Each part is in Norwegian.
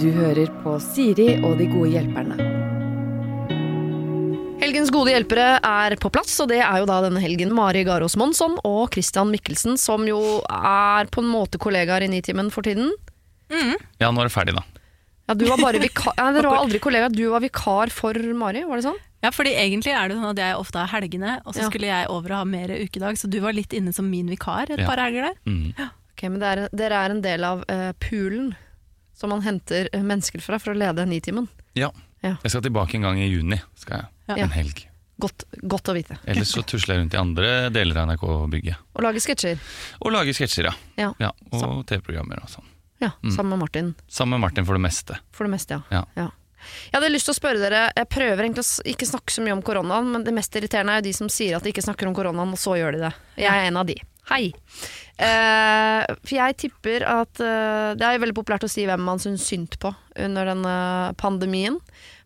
Du hører på Siri og de gode hjelperne. Helgens gode hjelpere er på plass, og det er jo da denne helgen Mari Garås Monsson og Christian Mikkelsen, som jo er på en måte kollegaer i Nitimen for tiden. Ja, nå er det ferdig, da. Ja, du var bare vikar Nei, dere var aldri kollegaer, du var vikar for Mari, var det sånn? Ja, fordi egentlig er det sånn at jeg ofte har helgene, og så Ja. skulle jeg over og ha mer ukedag, så du var litt inne som min vikar et Ja. par helger der. Mm. Ok, men er, Dere er en del av uh, poolen som man henter eh, mennesker fra for å lede Nitimen. Ja. Ja. Jeg skal tilbake en gang i juni. skal jeg. Ja. En helg. Godt, godt å vite. Ellers så tusler jeg rundt i andre deler av NRK-bygget. Og lage sketsjer. Og lager sketsjer, ja. Ja. ja og TV-programmer og sånn. Ja, Mm. Sammen med Martin. Sammen med Martin for det meste. For det meste, ja. Ja. ja. Jeg hadde lyst til å spørre dere, jeg prøver egentlig å ikke snakke så mye om koronaen, men det mest irriterende er jo de som sier at de ikke snakker om koronaen, og så gjør de det. Jeg er en av de. Hei! Uh, for jeg tipper at uh, Det er veldig populært å si hvem man syns synd på under denne pandemien.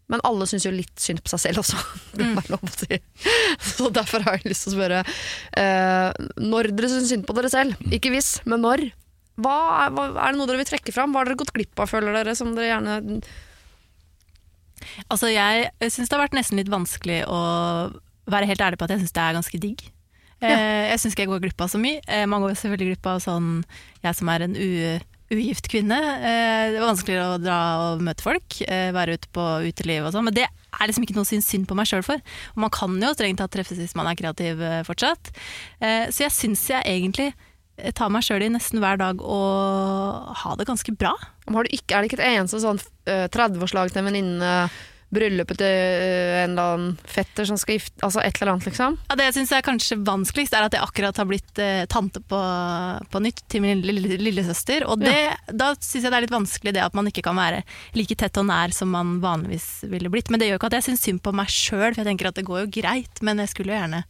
Men alle syns jo litt synd på seg selv også. Å si. Så derfor har jeg lyst til å spørre uh, når dere syns synd på dere selv. Ikke hvis, men når. Hva er, hva, er det noe dere vil trekke fram? Hva har dere gått glipp av, føler dere, som dere gjerne Altså, jeg syns det har vært nesten litt vanskelig å være helt ærlig på at jeg syns det er ganske digg. Eh, jeg syns ikke jeg går glipp av så mye. Eh, man går selvfølgelig glipp av sånn Jeg som er en u, ugift kvinne. Eh, det var vanskeligere å dra og møte folk, være ute på uteliv og sånn. Men det er liksom ikke noe å synes synd på meg sjøl for. Og man kan jo strengt tatt treffes hvis man er kreativ fortsatt. Så jeg syns jeg egentlig tar meg sjøl i nesten hver dag og ha det ganske bra. Har du ikke, er det ikke et eneste sånn eh, 30-årslag til en venninne, bryllupet til eh, en eller annen fetter som skal gifte Altså et eller annet, liksom? Ja, det jeg syns er kanskje vanskeligst, er at jeg akkurat har blitt eh, tante på, på nytt til min lille, lille, lillesøster. Og det, da syns jeg det er litt vanskelig det at man ikke kan være like tett og nær som man vanligvis ville blitt. Men det gjør ikke at jeg syns synd på meg sjøl, for jeg tenker at det går jo greit. Men jeg skulle jo gjerne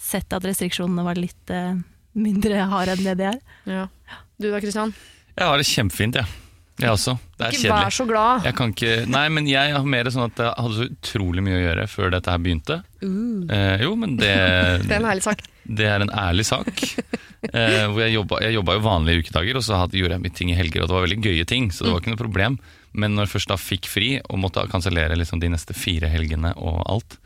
sett at restriksjonene var litt eh, mindre harde enn det de er. Ja. Du da, Kristian? Jeg har det kjempefint, jeg. Jeg også. Det er Ikke kjedelig. vær så glad. Jeg kan ikke, nei, men jeg har mer sånn at jeg hadde så utrolig mye å gjøre før dette her begynte. Eh, jo, men det, Det er en ærlig sak. det er en ærlig sak. Eh, hvor jeg, jobba, jeg jobba jo vanlige ukedager, og så hadde, gjorde jeg mye ting i helger. Og det var veldig gøye ting, så det var ikke noe problem. Men når jeg først da fikk fri, og måtte kansellere liksom de neste fire helgene og alt,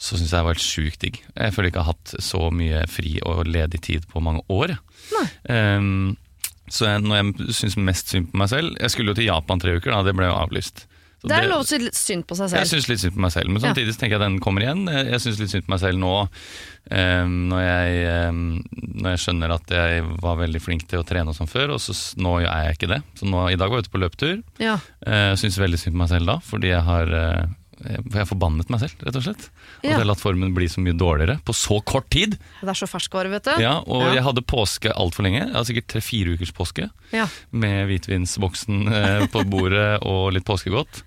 så syns jeg det var helt sjukt digg. Jeg føler ikke jeg har hatt så mye fri og ledig tid på mange år. Um, så jeg, når jeg syns mest synd på meg selv Jeg skulle jo til Japan tre uker, da, det ble jo avlyst. Så Det er lov å si litt synd på seg selv. jeg syns litt synd på meg selv, men samtidig så tenker jeg at den kommer igjen. Jeg, jeg syns litt synd på meg selv nå um, når, jeg, um, når jeg skjønner at jeg var veldig flink til å trene og sånn før, og så nå er jeg ikke det. Så nå, I dag var jeg ute på løpetur. Ja. Uh, Jeg syns veldig synd på meg selv da, fordi jeg har eh, jeg jeg har forbannet meg selv, rett og slett. Og Ja. jeg har latt formen bli så mye dårligere på så kort tid. Det er så ferskvare, vet du. Ja, Og Ja. jeg hadde påske altfor lenge. Jeg hadde sikkert tre-fire ukers påske Ja. med hvitvinsboksen eh, på bordet og litt påskegodt.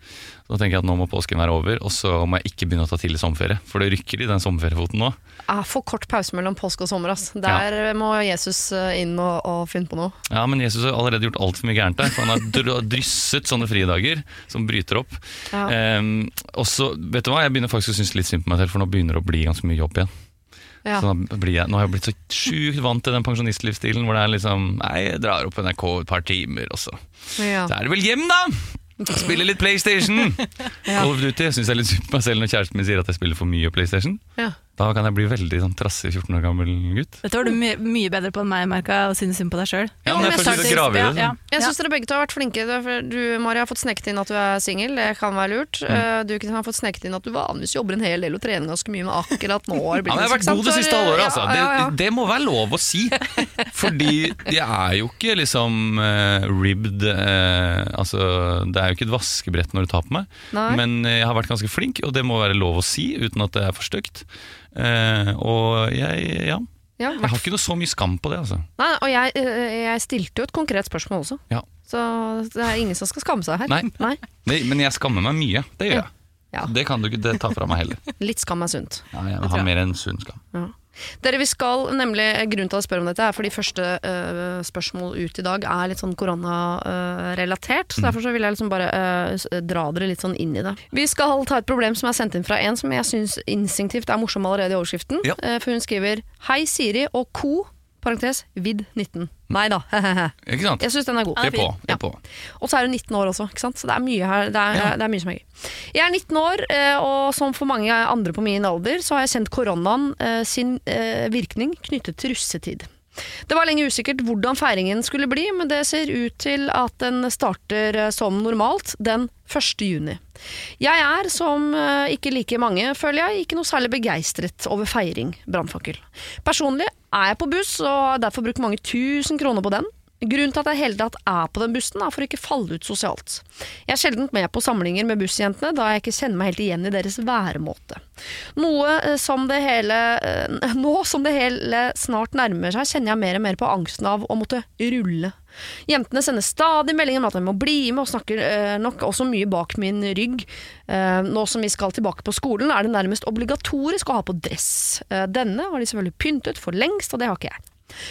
Så da tenker jeg at nå må påsken være over, og så må jeg ikke begynne å ta tidlig sommerferie. For det rykker i den sommerferiefoten nå. Er for kort pause mellom påske og sommer. Ass. Der må Jesus eh, inn og, og finne på noe. Ja, men Jesus har allerede gjort altfor mye gærent der. For han har drysset sånne fridager som bryter opp. Ja. Um, og så, vet du hva, jeg begynner faktisk å synes litt synd på meg selv, for nå begynner det å bli ganske mye jobb igjen. Ja. Så nå, blir jeg, nå har jeg blitt så sjukt vant til den pensjonistlivsstilen hvor det er liksom Nei, jeg drar opp NRK et par timer, og så Ja. Så er det vel hjem, da! Spille litt PlayStation! Ja. Call of Duty. Jeg syns jeg er litt synd på meg selv når kjæresten min sier at jeg spiller for mye PlayStation. Ja. Da kan jeg bli veldig sånn trassig 14 år gammel gutt. Dette var du my mye bedre på enn meg, merka, å synes synd på deg sjøl. Ja, men jeg å grave. Ja, sånn. Jeg syns dere begge to har vært flinke. Du, Mari, har fått sneket inn at du er singel. Det kan være lurt. Mm. Eh, Du har fått sneket inn at du vanligvis jobber en hel del og trener ganske mye, men akkurat nå har det Ja, blitt men jeg har vært god det siste halvåret, altså. Ja, ja, ja. Det, det må være lov å si. Fordi jeg er jo ikke liksom uh, ribbed uh, Altså, det er jo ikke et vaskebrett når du tar på meg. Nei. Men jeg har vært ganske flink, og det må være lov å si uten at det er for stygt. Eh, og jeg, ja. Ja, Jeg har ikke noe så mye skam på det, altså. Nei, og jeg, eh, jeg stilte jo et konkret spørsmål også. Ja. Så det er ingen som skal skamme seg her. Nei. Nei. Nei, men jeg skammer meg mye. Det gjør jeg. Ja. Det kan du ikke ta fra meg heller. Litt skam er sunt. Ja, jeg har mer enn sunn skam. Dere, vi skal, nemlig, Grunnen til at jeg spør om dette, er fordi første uh, spørsmål ut i dag er litt sånn koronarelatert. så derfor så vil jeg liksom bare uh, dra dere litt sånn inn i det. Vi skal ta et problem som er sendt inn fra en som jeg syns instinktivt er morsom allerede i overskriften. Ja. For hun skriver 'Hei, Siri og co. Parentes vidd 19. Nei da. Ikke sant? Jeg syns den er god. Det er på. Det Ja. er på. Og så er hun 19 år også, ikke sant? så det er mye her. Det er, Ja. det er mye som er gøy. Jeg er 19 år, eh, og som for mange andre på min alder, så har jeg kjent koronaen eh, sin eh, virkning knyttet til russetid. Det var lenge usikkert hvordan feiringen skulle bli, men det ser ut til at den starter som normalt den 1. juni. Jeg er, som ikke like mange, føler jeg, ikke noe særlig begeistret over feiring brannfakkel. Personlig er jeg på buss, og har derfor brukt mange tusen kroner på den. Grunnen til at jeg hele tatt er på den bussen, er for å ikke falle ut sosialt. Jeg er sjelden med på samlinger med bussjentene, da jeg ikke kjenner meg helt igjen i deres væremåte. Noe eh, som det hele eh, Nå som det hele snart nærmer seg, kjenner jeg mer og mer på angsten av å måtte rulle. Jentene sender stadig meldinger om at de må bli med, og snakker eh, nok også mye bak min rygg. Eh, nå som vi skal tilbake på skolen, er det nærmest obligatorisk å ha på dress. Eh, denne har de selvfølgelig pyntet for lengst, og det har ikke jeg.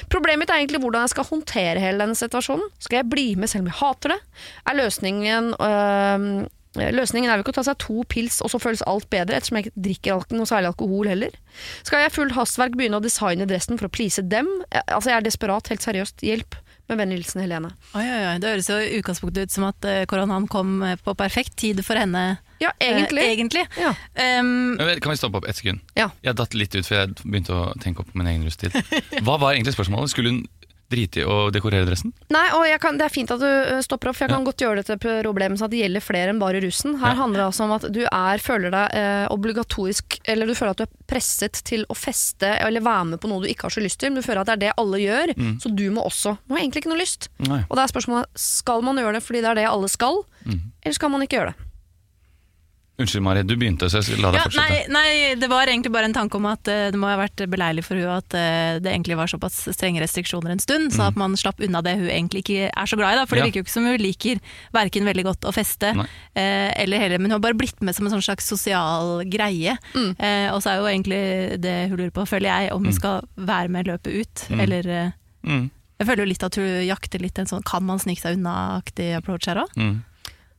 Problemet mitt er egentlig hvordan jeg skal håndtere hele denne situasjonen. Skal jeg bli med selv om jeg hater det? Er løsningen øh, Løsningen er jo ikke å ta seg to pils og så føles alt bedre, ettersom jeg ikke drikker noe særlig alkohol heller. Skal jeg fullt hastverk begynne å designe dressen for å please dem? Eh, Altså, jeg er desperat, helt seriøst. Hjelp. Med vennlig hilsen Helene. Oi, oi, oi. Det høres jo i utgangspunktet ut som at eh, koronaen kom eh, på perfekt tid for henne. Ja, egentlig. Eh, egentlig. Ja. Um, Kan vi stoppe opp ett sekund? Ja. Jeg datt litt ut, for jeg begynte å tenke opp min egen rusttid. Hva var egentlig spørsmålet? Skulle hun drite i å dekorere dressen? Nei, og kan, Det er fint at du stopper opp, for jeg Ja. kan godt gjøre dette problemet sånn at det gjelder flere enn bare russen. Her Ja. handler det altså om at du er, føler deg eh, obligatorisk Eller du føler at du er presset til å feste eller være med på noe du ikke har så lyst til. Men du føler at det er det alle gjør, Mm. så du må også. Du har egentlig ikke noe lyst. Nei. Og da er spørsmålet skal man gjøre det fordi det er det alle skal, Mm. eller skal man ikke gjøre det? Unnskyld, Mari, du begynte, så jeg la deg ja, fortsette. nei, nei, det var egentlig bare en tanke om at uh, det må ha vært beleilig for hun at uh, det egentlig var såpass strenge restriksjoner en stund, så at man slapp unna det hun egentlig ikke er så glad i. Da, for Mm. Ja. det virker jo ikke som hun liker verken veldig godt å feste, eh, eller heller, men hun har bare blitt med som en sånn slags sosial greie. Mm. Eh, og så er jo egentlig det hun lurer på, føler jeg, om hun skal være med løpet ut, Mm. eller Mm. Jeg føler jo litt at hun jakter litt en sånn kan man snike seg unna-aktig approach her òg.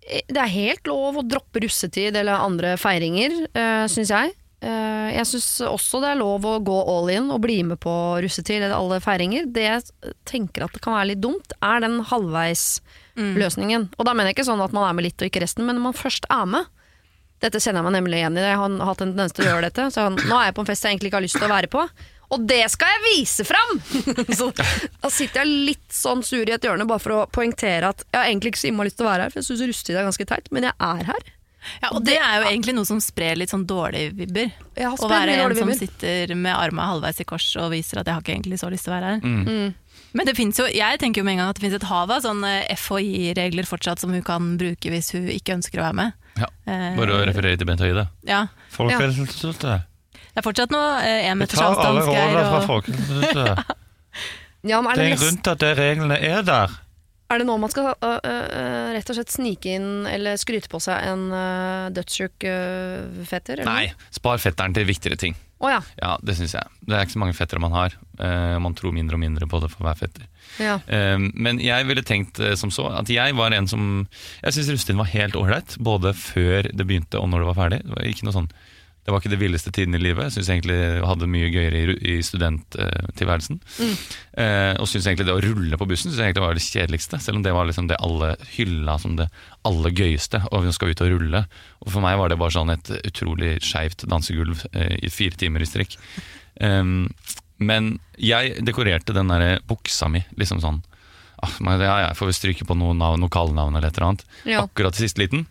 Mm. Eh, Det er helt lov å droppe russetid eller andre feiringer, uh, syns jeg. Uh, jeg syns også det er lov å gå all in og bli med på russetid eller alle feiringer. Det jeg tenker at det kan være litt dumt, er den halvveisløsningen. Og da mener jeg ikke sånn at man er med litt og ikke resten, men når man først er med. Dette kjenner jeg meg nemlig igjen i. Jeg har hatt en tendens til å gjøre dette. Så nå er jeg på en fest jeg egentlig ikke har lyst til å være på. Og det skal jeg vise fram! så da sitter jeg litt sånn sur i et hjørne bare for å poengtere at jeg har egentlig ikke så innmari lyst til å være her, for jeg syns rustetid er ganske teit, men jeg er her. Ja, og det er jo egentlig noe som sprer litt sånn dårlige vibber. Har Å være en som sitter med armene halvveis i kors og viser at jeg har ikke egentlig så lyst til å være her. Mm. Men det jo, jeg tenker jo med en gang at det finnes et hav av sånne FHI-regler fortsatt som hun kan bruke hvis hun ikke ønsker å være med. Ja. Eh, Bare å referere til Bent Høie. Ja, Folkehelseinstituttet. Det er fortsatt noe eh, en Jeg Vi tar alle rådene fra Og, Folkehelseinstituttet. Ja, men er, det Tenk nest, til at de reglene er der. er det nå man skal øh, øh, rett og slett snike inn eller skryte på seg en øh, dødssjuk øh, fetter? eller Nei, spar fetteren til viktigere ting. Å ja. Ja, det syns jeg. Det er ikke så mange fettere man har. Eh, man tror mindre og mindre på det for hver fetter. ja. Eh, men jeg ville tenkt eh, som så at jeg var en som Jeg syns Rustin var helt ålreit, både før det begynte og når det var ferdig. Det var ikke noe sånn det var ikke det villeste tiden i livet. Jeg syns egentlig jeg hadde mye gøyere i, studenttilværelsen. Mm. Eh, og syns egentlig det å rulle på bussen synes jeg egentlig var det kjedeligste. Selv om det var liksom det alle hylla som det aller gøyeste. Og vi skal ut og rulle. Og for meg var det bare sånn et utrolig skeivt dansegulv eh, i fire timer i strikk. Um, men jeg dekorerte den der buksa mi liksom sånn ah, ja, Jeg får vel stryke på noe, navn, noe kallenavn eller et eller annet. Ja. Akkurat i siste liten.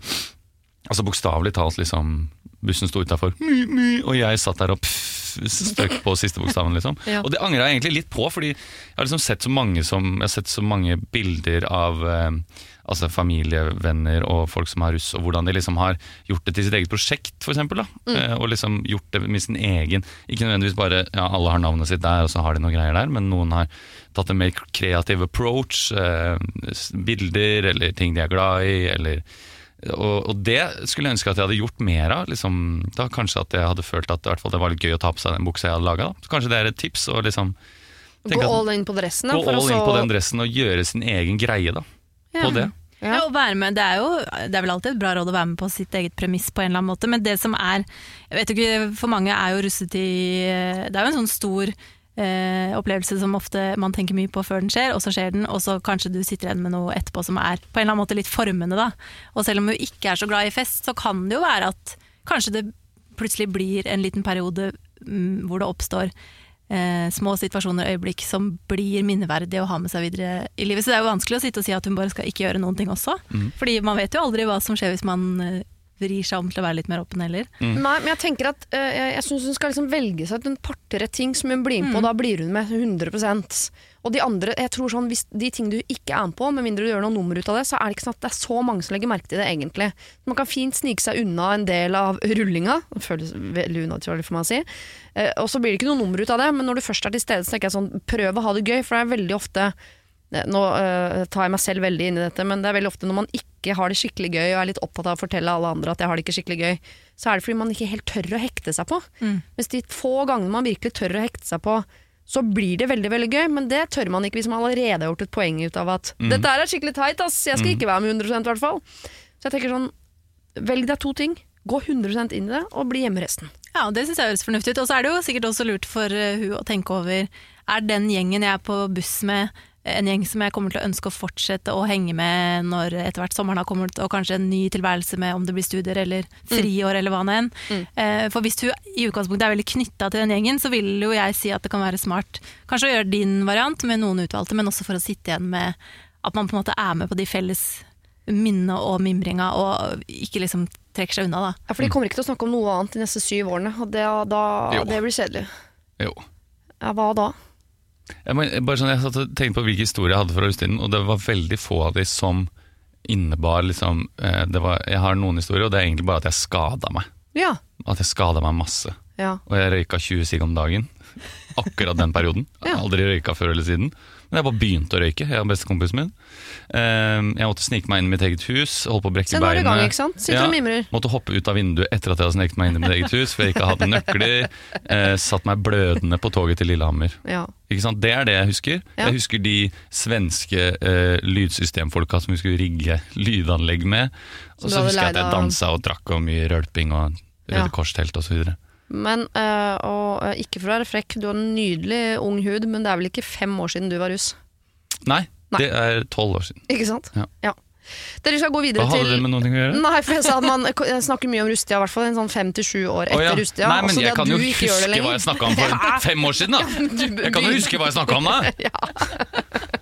Altså bokstavelig talt, liksom. Bussen sto utafor, og jeg satt der og pff, støkk på siste bokstaven. liksom Ja. Og det angrer jeg egentlig litt på, fordi jeg har liksom sett så mange, som, jeg har sett så mange bilder av eh, altså familievenner og folk som har russ, og hvordan de liksom har gjort det til sitt eget prosjekt, for eksempel, da. Eh, og liksom gjort det med sin egen Ikke nødvendigvis bare ja, alle har navnet sitt der, og så har de noen greier der, men noen har tatt en mer kreativ approach. Eh, bilder eller ting de er glad i, eller og, og det skulle jeg ønske at jeg hadde gjort mer av. Liksom, da Kanskje at jeg hadde følt at hvert fall det var litt gøy å ta på seg den buksa jeg hadde laga. Kanskje det er et tips å liksom, Gå at- all in på dressen. da, gå all in på den dressen og gjøre sin egen greie da, Ja. på det. Ja. Ja, å være med, det er jo det er vel alltid et bra råd å være med på sitt eget premiss på en eller annen måte, men det som er jeg vet ikke, For mange er jo russetid Det er jo en sånn stor eh, opplevelse som ofte man tenker mye på før den skjer, og så skjer den, og så kanskje du sitter igjen med noe etterpå som er på en eller annen måte litt formende. da. Og selv om du ikke er så glad i fest, så kan det jo være at kanskje det plutselig blir en liten periode mm, hvor det oppstår eh, små situasjoner og øyeblikk som blir minneverdige å ha med seg videre i livet. Så det er jo vanskelig å sitte og si at hun bare skal ikke gjøre noen ting også. Fordi man vet jo aldri hva som skjer hvis man eh, vrir seg om til å være litt mer åpen heller. Mm. Nei, men jeg tenker at uh, jeg, jeg syns hun skal liksom velge seg ut en par-tre ting som hun blir med på, og da blir hun med 100% Og de andre, jeg tror sånn, hvis de ting du ikke er med på, med mindre du gjør noe nummer ut av det, så er det ikke sånn at det er så mange som legger merke til det, egentlig. Man kan fint snike seg unna en del av rullinga, det føles veldig unaturlig for meg å si, uh, og så blir det ikke noe nummer ut av det, men når du først er til stede, så tenker jeg sånn, prøv å ha det gøy, for det er veldig ofte eh, nå uh, tar jeg meg selv veldig inn i dette, men det er veldig ofte når man ikke har det skikkelig gøy og er litt opptatt av å fortelle alle andre at jeg har det ikke skikkelig gøy, så er det fordi man ikke helt tør å hekte seg på. Mm. Mens de få gangene man virkelig tør å hekte seg på, så blir det veldig veldig gøy, men det tør man ikke hvis man allerede har gjort et poeng ut av at Mm. 'dette her er skikkelig teit, ass, jeg skal ikke være med 100% i hvert fall'. Så jeg tenker sånn, velg deg to ting, gå 100 inn i det, og bli hjemme resten. Ja, det syns jeg høres fornuftig ut. Og så er det jo sikkert også lurt for eh, hun å tenke over Er den gjengen jeg er på buss med, en gjeng som jeg kommer til å ønske å fortsette å henge med når etter hvert sommeren har kommet, og kanskje en ny tilværelse med om det blir studier eller friår eller hva nå enn. Mm. For hvis hun i utgangspunktet er veldig knytta til den gjengen, så vil jo jeg si at det kan være smart kanskje å gjøre din variant med noen utvalgte, men også for å sitte igjen med at man på en måte er med på de felles minnene og mimringa, og ikke liksom trekker seg unna, da. Ja, for de kommer ikke til å snakke om noe annet de neste syv årene, og det, da, det blir kjedelig. Jo. Ja, hva da? Jeg, må, bare sånn, jeg satt og tenkte på hvilke historier jeg hadde fra Augustinen, og det var veldig få av de som innebar liksom eh, det var, Jeg har noen historier, og det er egentlig bare at jeg skada meg. Ja. At jeg skada meg masse. ja. Og jeg røyka 20 sigg om dagen. Akkurat den perioden. ja. aldri røyka før eller siden. Men jeg bare begynte å røyke, jeg og bestekompisen min. Eh, jeg måtte snike meg inn i mitt eget hus, holdt på å brekke beinet. gang, ikke sant? Sitter og mimrer. Måtte hoppe ut av vinduet etter at jeg hadde sneket meg inn i mitt eget hus, for jeg ikke hadde nøkler. Eh, satt meg blødende på toget til Lillehammer. Ja. Ikke sant? Det er det jeg husker. Ja. Jeg husker de svenske eh, lydsystemfolka som vi skulle rigge lydanlegg med. Og så husker jeg at jeg dansa og drakk og mye rølping og Ja. Røde Kors-telt osv. Men, øh, og øh, ikke for å være frekk, du har en nydelig ung hud, men det er vel ikke fem år siden du var russ? Nei, Nei. det er tolv år siden. Ikke sant? Ja. Dere skal gå videre Hva hadde det med noe å gjøre? Nei, for jeg sa at man jeg snakker mye om rustida, i hvert fall en sånn fem til sju år etter etter ja. rustida. Nei, men jeg kan jo huske hva jeg snakka om for fem år siden, da! Du- Jeg kan jo huske hva jeg snakka om da!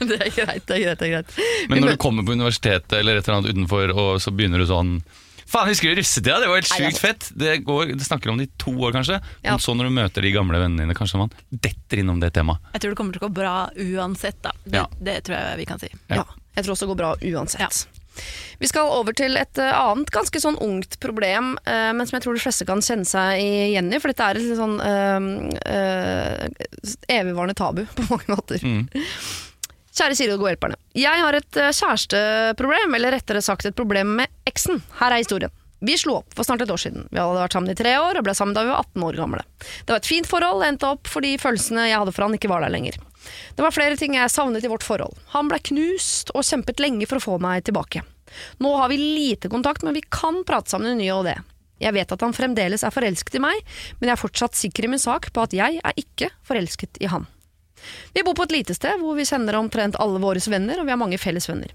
Det er greit, det er greit. det er greit. Men når du kommer på universitetet eller et eller annet utenfor, og så begynner du sånn Faen, husker du russetida? Det var helt sjukt fett! Det, går, det snakker om det i to år, kanskje. Ja. Men så når du møter de gamle vennene dine, kanskje man detter innom det temaet. Jeg tror det kommer til å gå bra uansett, da. Det, Ja. det tror jeg vi kan si. Ja. Jeg tror også det går bra uansett. Vi skal over til et eh, annet ganske sånn ungt problem, eh, men som jeg tror de fleste kan kjenne seg igjen i, for dette er et litt sånn eh, eh, evigvarende tabu på mange måter. Mm. Kjære Siri og de gode hjelperne. Jeg har et eh, kjæresteproblem, eller rettere sagt et problem med eksen. Her er historien. Vi slo opp for snart et år siden. Vi hadde vært sammen i tre år og ble sammen da vi var 18 år gamle. Det var et fint forhold, endte opp fordi følelsene jeg hadde for han ikke var der lenger. Det var flere ting jeg savnet i vårt forhold. Han ble knust og kjempet lenge for å få meg tilbake. Nå har vi lite kontakt, men vi kan prate sammen i ny og det. Jeg vet at han fremdeles er forelsket i meg, men jeg er fortsatt sikker i min sak på at jeg er ikke forelsket i han. Vi bor på et lite sted hvor vi kjenner omtrent alle våre venner, og vi har mange felles venner.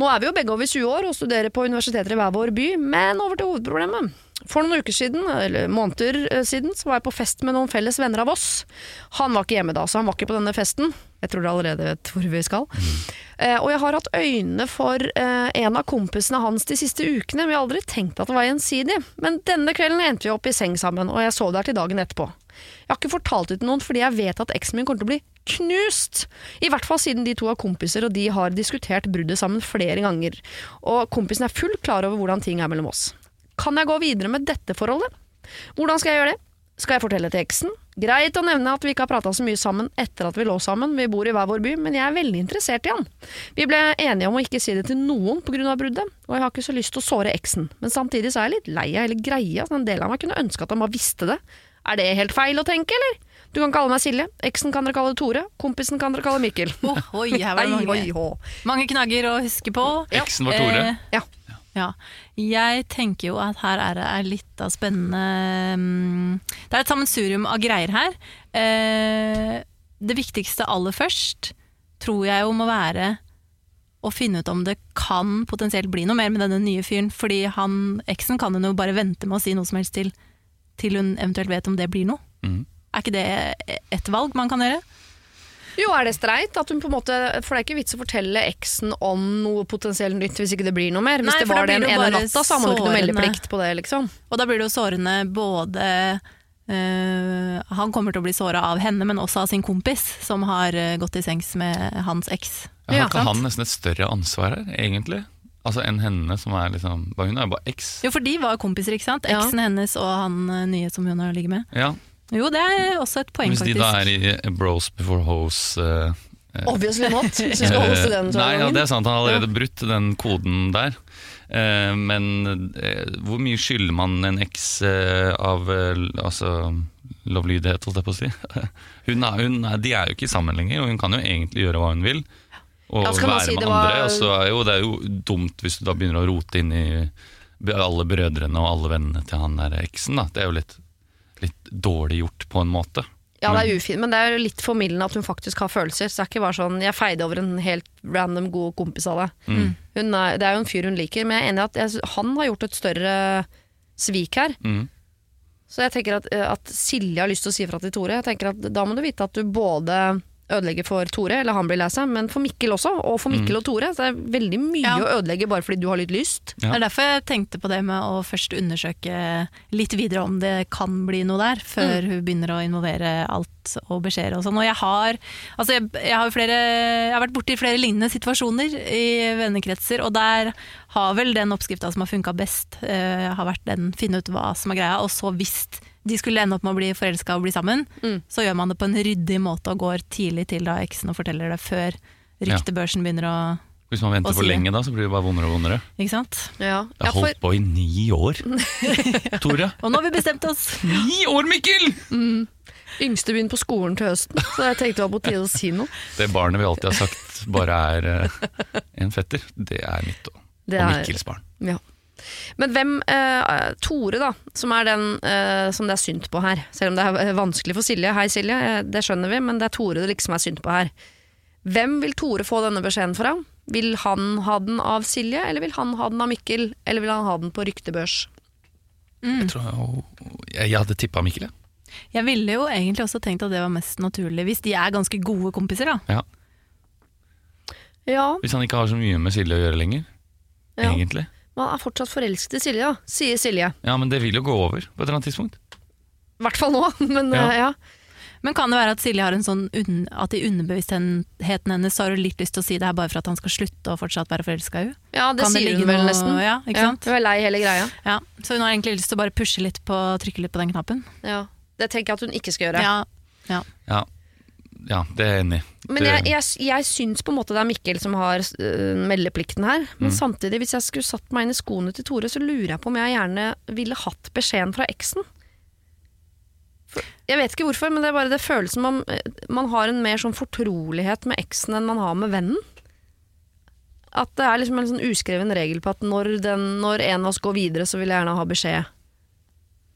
Nå er vi jo begge over 20 år og studerer på universiteter i hver vår by, men over til hovedproblemet. For noen uker siden, eller måneder eh, siden, så var jeg på fest med noen felles venner av oss. Han var ikke hjemme da, så han var ikke på denne festen. Jeg tror dere allerede vet hvor vi skal. Eh, og jeg har hatt øynene for eh, en av kompisene hans de siste ukene, men jeg har aldri tenkt at det var gjensidig. Men denne kvelden endte vi opp i seng sammen, og jeg sov der til dagen etterpå. Jeg har ikke fortalt det til noen fordi jeg vet at eksen min kommer til å bli knust. I hvert fall siden de to er kompiser og de har diskutert bruddet sammen flere ganger. Og kompisen er fullt klar over hvordan ting er mellom oss. Kan jeg gå videre med dette forholdet? Hvordan skal jeg gjøre det? Skal jeg fortelle til eksen? Greit å nevne at vi ikke har prata så mye sammen etter at vi lå sammen, vi bor i hver vår by, men jeg er veldig interessert i han. Vi ble enige om å ikke si det til noen på grunn av bruddet, og jeg har ikke så lyst til å såre eksen, men samtidig så er jeg litt lei av hele greia, så en del av meg kunne ønske at han bare visste det. Er det helt feil å tenke, eller? Du kan kalle meg Silje, eksen kan dere kalle Tore, kompisen kan dere kalle Mikkel. Oh, oi, her var det Oi, oi, mange, knagger å huske på. Eksen var Tore. Eh, Ja. Ja. Jeg tenker jo at her er det er litt av spennende mm, Det er et sammensurium av greier her. Eh, det viktigste aller først tror jeg jo må være å finne ut om det kan potensielt bli noe mer med denne nye fyren. Fordi han, eksen kan hun jo bare vente med å si noe som helst til, til hun eventuelt vet om det blir noe. Mhm. Er ikke det et valg man kan gjøre? Jo, er det streit? At hun på en måte, for det er ikke vits å fortelle eksen om noe potensielt nytt hvis ikke det blir noe mer. Hvis Nei, det var den det jo ene natta, så har man jo ikke noe meldeplikt på det, liksom. Og da blir det jo sårende både øh, Han kommer til å bli såra av henne, men også av sin kompis, som har eh, gått i sengs med hans eks. Ja, har ikke han nesten et større ansvar her, egentlig? Altså Enn henne, som er liksom Hun er jo bare eks. Jo, for de var kompiser, ikke sant? Ja. Eksen hennes og han eh, nye som hun har ligget med. Ja, Jo, det er også et poeng, faktisk. Hvis de faktisk. da er i bros before hose uh, Obviously not, hvis vi skal holde. Eh, Nei, ja, det er sant. Han har allerede brutt den koden der. Uh, men uh, hvor mye skylder man en eks uh, av altså, lovlydighet, holdt jeg på å si? Hun er, hun er, de er jo ikke sammen lenger, og hun kan jo egentlig gjøre hva hun vil. Og Ja, være si med var- andre. Og så er jo, det er jo dumt hvis du da begynner å rote inn i alle brødrene og alle vennene til han der eksen. Da. Det er jo litt, litt dårlig gjort på en måte. Ja, det er ufint, men det er jo litt formildende at hun faktisk har følelser. Så det er ikke bare sånn 'jeg feide over en helt random god kompis av deg'. Mm. Hun er, det er jo en fyr hun liker, men jeg er enig i at jeg, han har gjort et større svik her. Mm. Så jeg tenker at, eh, at Silje har lyst til å si fra til Tore. Jeg tenker at Da må du vite at du både ødelegger for Tore, eller han blir lei seg, men for Mikkel også, og for Mikkel og Tore. Så det er veldig mye Ja. å ødelegge bare fordi du har litt lyst. Ja. Det er derfor jeg tenkte på det med å først undersøke litt videre om det kan bli noe der, før hun begynner å involvere alt og beskjeder og sånn. Og jeg har, altså jeg, jeg har, flere, jeg har vært borti flere lignende situasjoner i vennekretser, og der har vel den oppskrifta som har funka best, uh, har vært den finne ut hva som er greia, og så hvis de skulle ende opp med å bli forelska og bli sammen, Mm. så gjør man det på en ryddig måte og går tidlig til da eksen og forteller det før ryktebørsen begynner å Hvis man venter for lenge, da, så blir det bare vondere og vondere. Ikke sant? Ja, Jeg har for, holdt på i ni år. Tore. Og nå har vi bestemt oss! Ni år, Mikkel! Yngste begynner på skolen til høsten, så jeg tenkte det var på tide å si noe. Det barnet vi alltid har sagt bare er eh, en fetter, det er mitt og, Det og Mikkels barn. Ja. Men hvem eh, Tore, da, som er den eh, som det er synd på her. Selv om det er eh, vanskelig for Silje. Hei, Silje, eh, det skjønner vi, men det er Tore det liksom er synd på her. Hvem vil Tore få denne beskjeden fra? Vil han ha den av Silje, eller vil han ha den av Mikkel? Eller vil han ha den på ryktebørs? Jeg, tror, jeg, jeg hadde tippa Mikkel, jeg. Jeg ville jo egentlig også tenkt at det var mest naturlig, hvis de er ganske gode kompiser, da. Ja. Ja, Hvis han ikke har så mye med Silje å gjøre lenger. Ja. Egentlig. Men han er fortsatt forelsket i Silje, da, sier Silje. Ja, men det vil jo gå over på et eller annet tidspunkt. I hvert fall nå, men Ja. eh, ja. Men kan det være at Silje har en sånn un at i underbevisstheten hennes så har hun litt lyst til å si det her bare for at han skal slutte å fortsatt være forelska i henne? Ja, det Kan sier det hun vel noe- nesten. ja, ikke sant? Hun er lei hele greia. Ja, så hun har egentlig lyst til å bare pushe litt på, trykke litt på den knappen? Ja. Det tenker jeg at hun ikke skal gjøre. Ja, ja. Ja, ja det er jeg enig i. Men jeg, jeg, jeg syns på en måte det er Mikkel som har øh, meldeplikten her. Men Mm. samtidig, hvis jeg skulle satt meg inn i skoene til Tore, så lurer jeg på om jeg gjerne ville hatt beskjeden fra eksen. For, jeg vet ikke hvorfor, men det er bare det føles som om øh, man har en mer sånn fortrolighet med eksen enn man har med vennen. At det er liksom en sånn uskreven regel på at når, den, når en av oss går videre, så vil jeg gjerne ha beskjed.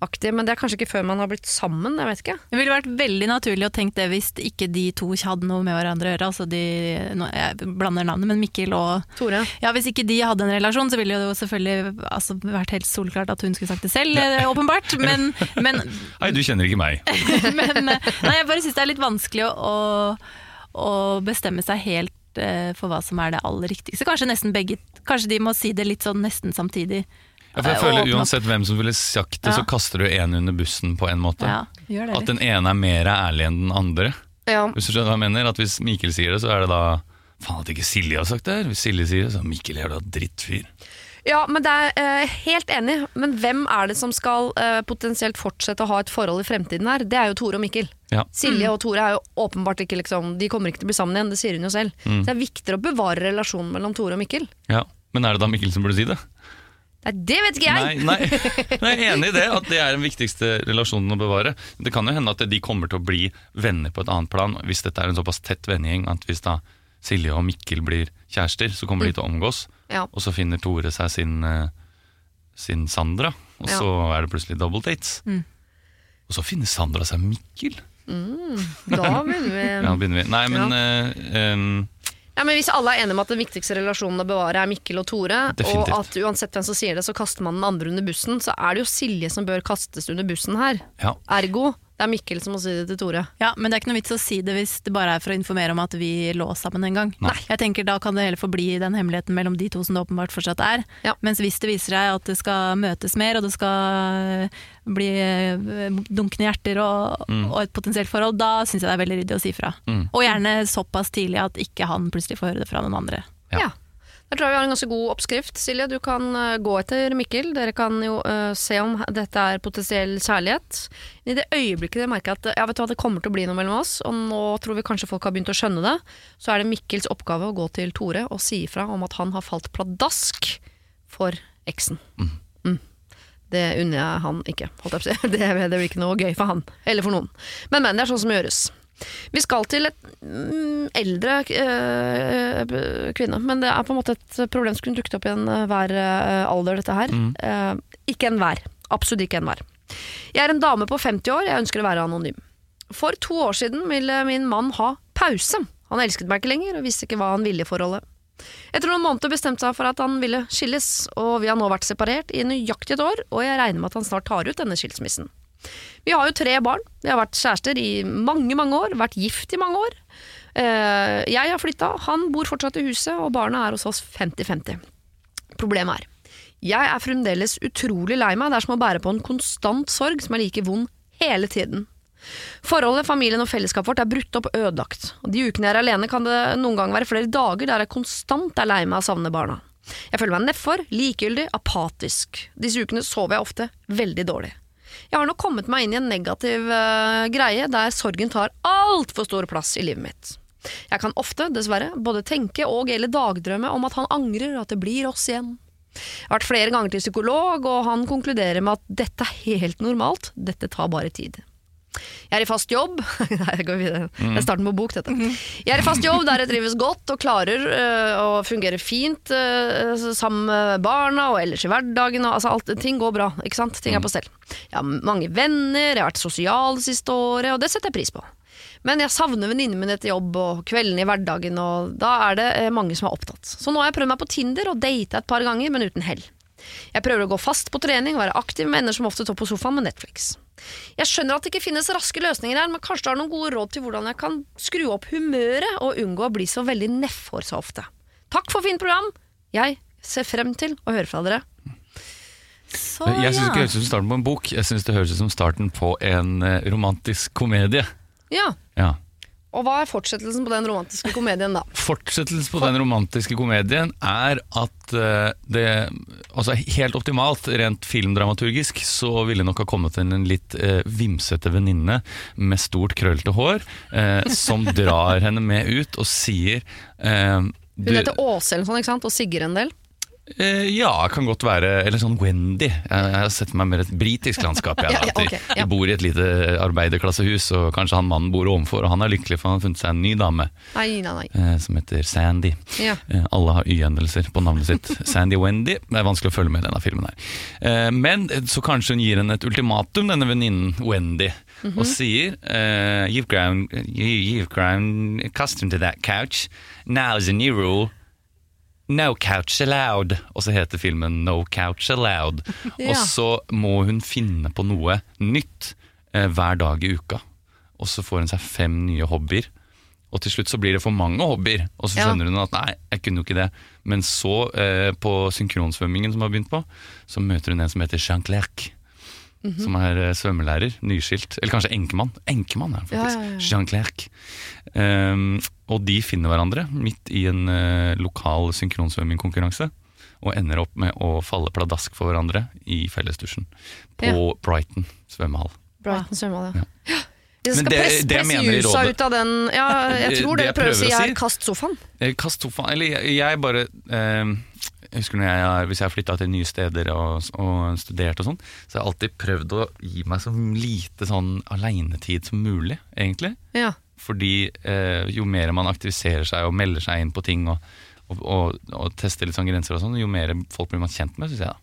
Aktig, men det er kanskje ikke før man har blitt sammen. jeg vet ikke. Det ville vært veldig naturlig å tenke det hvis ikke de to hadde noe med hverandre å gjøre. Altså de, nå, jeg blander navnet, men Mikkel og Tore? Ja, Hvis ikke de hadde en relasjon, så ville det jo selvfølgelig altså, vært helt solklart at hun skulle sagt det selv, ja. åpenbart. Men, men, Nei, du kjenner ikke meg. men eh, nei, jeg bare syns det er litt vanskelig å, å bestemme seg helt eh, for hva som er det aller riktigste. Kanskje nesten begge Kanskje de må si det litt sånn nesten samtidig. Ja, for jeg Eh, føler. Uansett hvem som ville sagt det, Ja. så kaster du en under bussen på en måte. Ja, gjør det At den ene er mer ærlig enn den andre. Ja. Hvis du skjønner hva jeg mener? At Hvis Mikkel sier det, så er det da Faen at ikke Silje har sagt det her. Hvis Silje sier det, så er Mikkel jævla drittfyr. Ja, men det er eh, helt enig. Men hvem er det som skal eh, potensielt fortsette å ha et forhold i fremtiden her? Det er jo Tore og Mikkel. Ja. Silje og Tore er jo åpenbart ikke liksom, De kommer ikke til å bli sammen igjen, det sier hun jo selv. Så det er viktigere å bevare relasjonen mellom Tore og Mikkel. ja. Men er det da Mikkel som burde si det? Nei, det vet ikke jeg! Nei, nei. nei, jeg er enig i det, at det er den viktigste relasjonen å bevare. Det kan jo hende at de kommer til å bli venner på et annet plan, hvis dette er en såpass tett vennegjeng at hvis da Silje og Mikkel blir kjærester, så kommer de til å omgås. Ja. Og så finner Tore seg sin, eh, sin Sandra, og Ja. så er det plutselig double dates. Mm. Og så finner Sandra seg Mikkel. Da begynner vi Ja, begynner vi. Nei, men eh, em, Ja, men Hvis alle er enige om at den viktigste relasjonen å bevare er Mikkel og Tore, Definitivt. og at uansett hvem som sier det, så kaster man den andre under bussen, så er det jo Silje som bør kastes under bussen her. ja. Ergo, det er Mikkel som må si det til Tore. Ja, men det er ikke noe vits å si det hvis det bare er for å informere om at vi lå sammen en gang. Nei. Jeg tenker Da kan det heller forbli den hemmeligheten mellom de to som det åpenbart fortsatt er. Ja. Mens hvis det viser seg at det skal møtes mer, og det skal eh, bli eh, dunkende hjerter og, Mm. og et potensielt forhold, da syns jeg det er veldig ryddig å si fra. Mm. Og gjerne såpass tidlig at ikke han plutselig får høre det fra noen andre. Ja. Ja. Der tror vi har en ganske god oppskrift. Silje, du kan eh, gå etter Mikkel. Dere kan jo uh, se om dette er potensiell kjærlighet. I det øyeblikket dere merker at ja, vet du hva, det kommer til å bli noe mellom oss, og nå tror vi kanskje folk har begynt å skjønne det, så er det Mikkels oppgave å gå til Tore og si ifra om at han har falt pladask for eksen. Mm. Det unner jeg han ikke, holdt jeg på å si. Det, det blir ikke noe gøy for han, eller for noen. Men, men, det er sånn som gjøres. Vi skal til et mm, eldre øh, kvinne, men det er på en måte et problem som kunne dukket opp i enhver uh, alder, dette her. Eh, ikke enhver. Absolutt ikke enhver. Jeg er en dame på 50 år, jeg ønsker å være anonym. For to år siden ville min mann ha pause. Han elsket meg ikke lenger, og visste ikke hva han ville i forholdet. Etter noen måneder bestemte seg for at han ville skilles, og vi har nå vært separert i nøyaktig et år, og jeg regner med at han snart tar ut denne skilsmissen. Vi har jo tre barn, vi har vært kjærester i mange, mange år, vært gift i mange år. Eh, Jeg har flytta, han bor fortsatt i huset, og barna er hos oss 50-50. Problemet er, jeg er fremdeles utrolig lei meg, det er som å bære på en konstant sorg som er like vond hele tiden. Forholdet, familien og fellesskapet vårt er brutt opp og ødelagt. De ukene jeg er alene kan det noen gang være flere dager der jeg konstant er lei meg og savner barna. Jeg føler meg nedfor, likegyldig, apatisk. Disse ukene sover jeg ofte veldig dårlig. Jeg har nå kommet meg inn i en negativ uh, greie der sorgen tar altfor stor plass i livet mitt. Jeg kan ofte, dessverre, både tenke og eller dagdrømme om at han angrer at det blir oss igjen. Jeg har vært flere ganger til psykolog, og han konkluderer med at dette er helt normalt, dette tar bare tid. Jeg er i fast jobb Nei, jeg går videre. Det er starten på bok, dette. Jeg er i fast jobb der jeg trives godt og klarer øh, å fungere fint øh, sammen med barna og ellers i hverdagen. Og, altså, alt, ting går bra, ikke sant? Ting er på stell. Jeg har mange venner, jeg har vært sosial det siste året, og det setter jeg pris på. Men jeg savner venninnene mine etter jobb og kveldene i hverdagen, og da er det eh, mange som er opptatt. Så nå har jeg prøvd meg på Tinder og data et par ganger, men uten hell. Jeg prøver å gå fast på trening og være aktiv, med ender som ofte står på sofaen med Netflix. Jeg skjønner at det ikke finnes raske løsninger her, men kanskje du har noen gode råd til hvordan jeg kan skru opp humøret og unngå å bli så veldig nedfor så ofte. Takk for fint program! Jeg ser frem til å høre fra dere. Så Jeg syns ikke det høres ut som starten på en bok, jeg syns det høres ut som starten på en eh, romantisk komedie. Ja, Ja. Og hva er fortsettelsen på den romantiske komedien, da? Fortsettelsen på den romantiske komedien er at eh, det Altså helt optimalt, rent filmdramaturgisk, så ville nok ha kommet inn en litt eh, vimsete venninne med stort, krøllete hår, eh, som drar henne med ut og sier eh, Hun heter Åse eller noe sånt, ikke sant? Og Sigrid en del. Eh, ja, kan godt være. Eller sånn Wendy. Jeg, jeg har sett meg mer et britisk landskap. Jeg, da. De- ja. jeg bor i et lite arbeiderklassehus, og kanskje han mannen bor ovenfor, og han er lykkelig for han har funnet seg en ny dame Nei, nei, nei. eh, som heter Sandy. Ja. Eh, alle har y-endelser på navnet sitt. Sandy Wendy. Det er vanskelig å følge med i denne filmen her. Eh, men så kanskje hun gir henne et ultimatum, denne venninnen Wendy, Mhm. og sier uh, you've, grown, you, you've grown accustomed to that couch. Now is a new rule. No couch allowed. Og så heter filmen No couch allowed. Ja. Og så må hun finne på noe nytt eh, hver dag i uka. Og så får hun seg fem nye hobbyer. Og til slutt så blir det for mange hobbyer, og så Ja. skjønner hun at nei, jeg kunne jo ikke det. Men så, eh, på synkronsvømmingen som har begynt på, så møter hun en som heter Jean Clerc. Mhm. Som er eh, svømmelærer, nyskilt. Eller kanskje enkemann. Enkemann er han faktisk. Ja, ja. Jean Clerc. Um, og de finner hverandre midt i en uh, lokal synkronsvømmingkonkurranse. Og ender opp med å falle pladask for hverandre i fellesdusjen på. Brighton svømmehall. Brighton svømmehall, Ja. ja. Men skal det- presse, det presse jusa ut av den Ja, jeg tror det det prøver å si er kast sofaen. Eh, Kast sofaen Eller jeg, jeg bare eh, Jeg husker når jeg, Hvis jeg har flytta til nye steder og, og studert og sånn, så har jeg alltid prøvd å gi meg så lite sånn aleinetid som mulig, egentlig. Ja. Fordi eh, jo mer man aktiviserer seg og melder seg inn på ting og, og, og, og tester litt sånn grenser og sånn, jo mer folk blir man kjent med, syns jeg. da.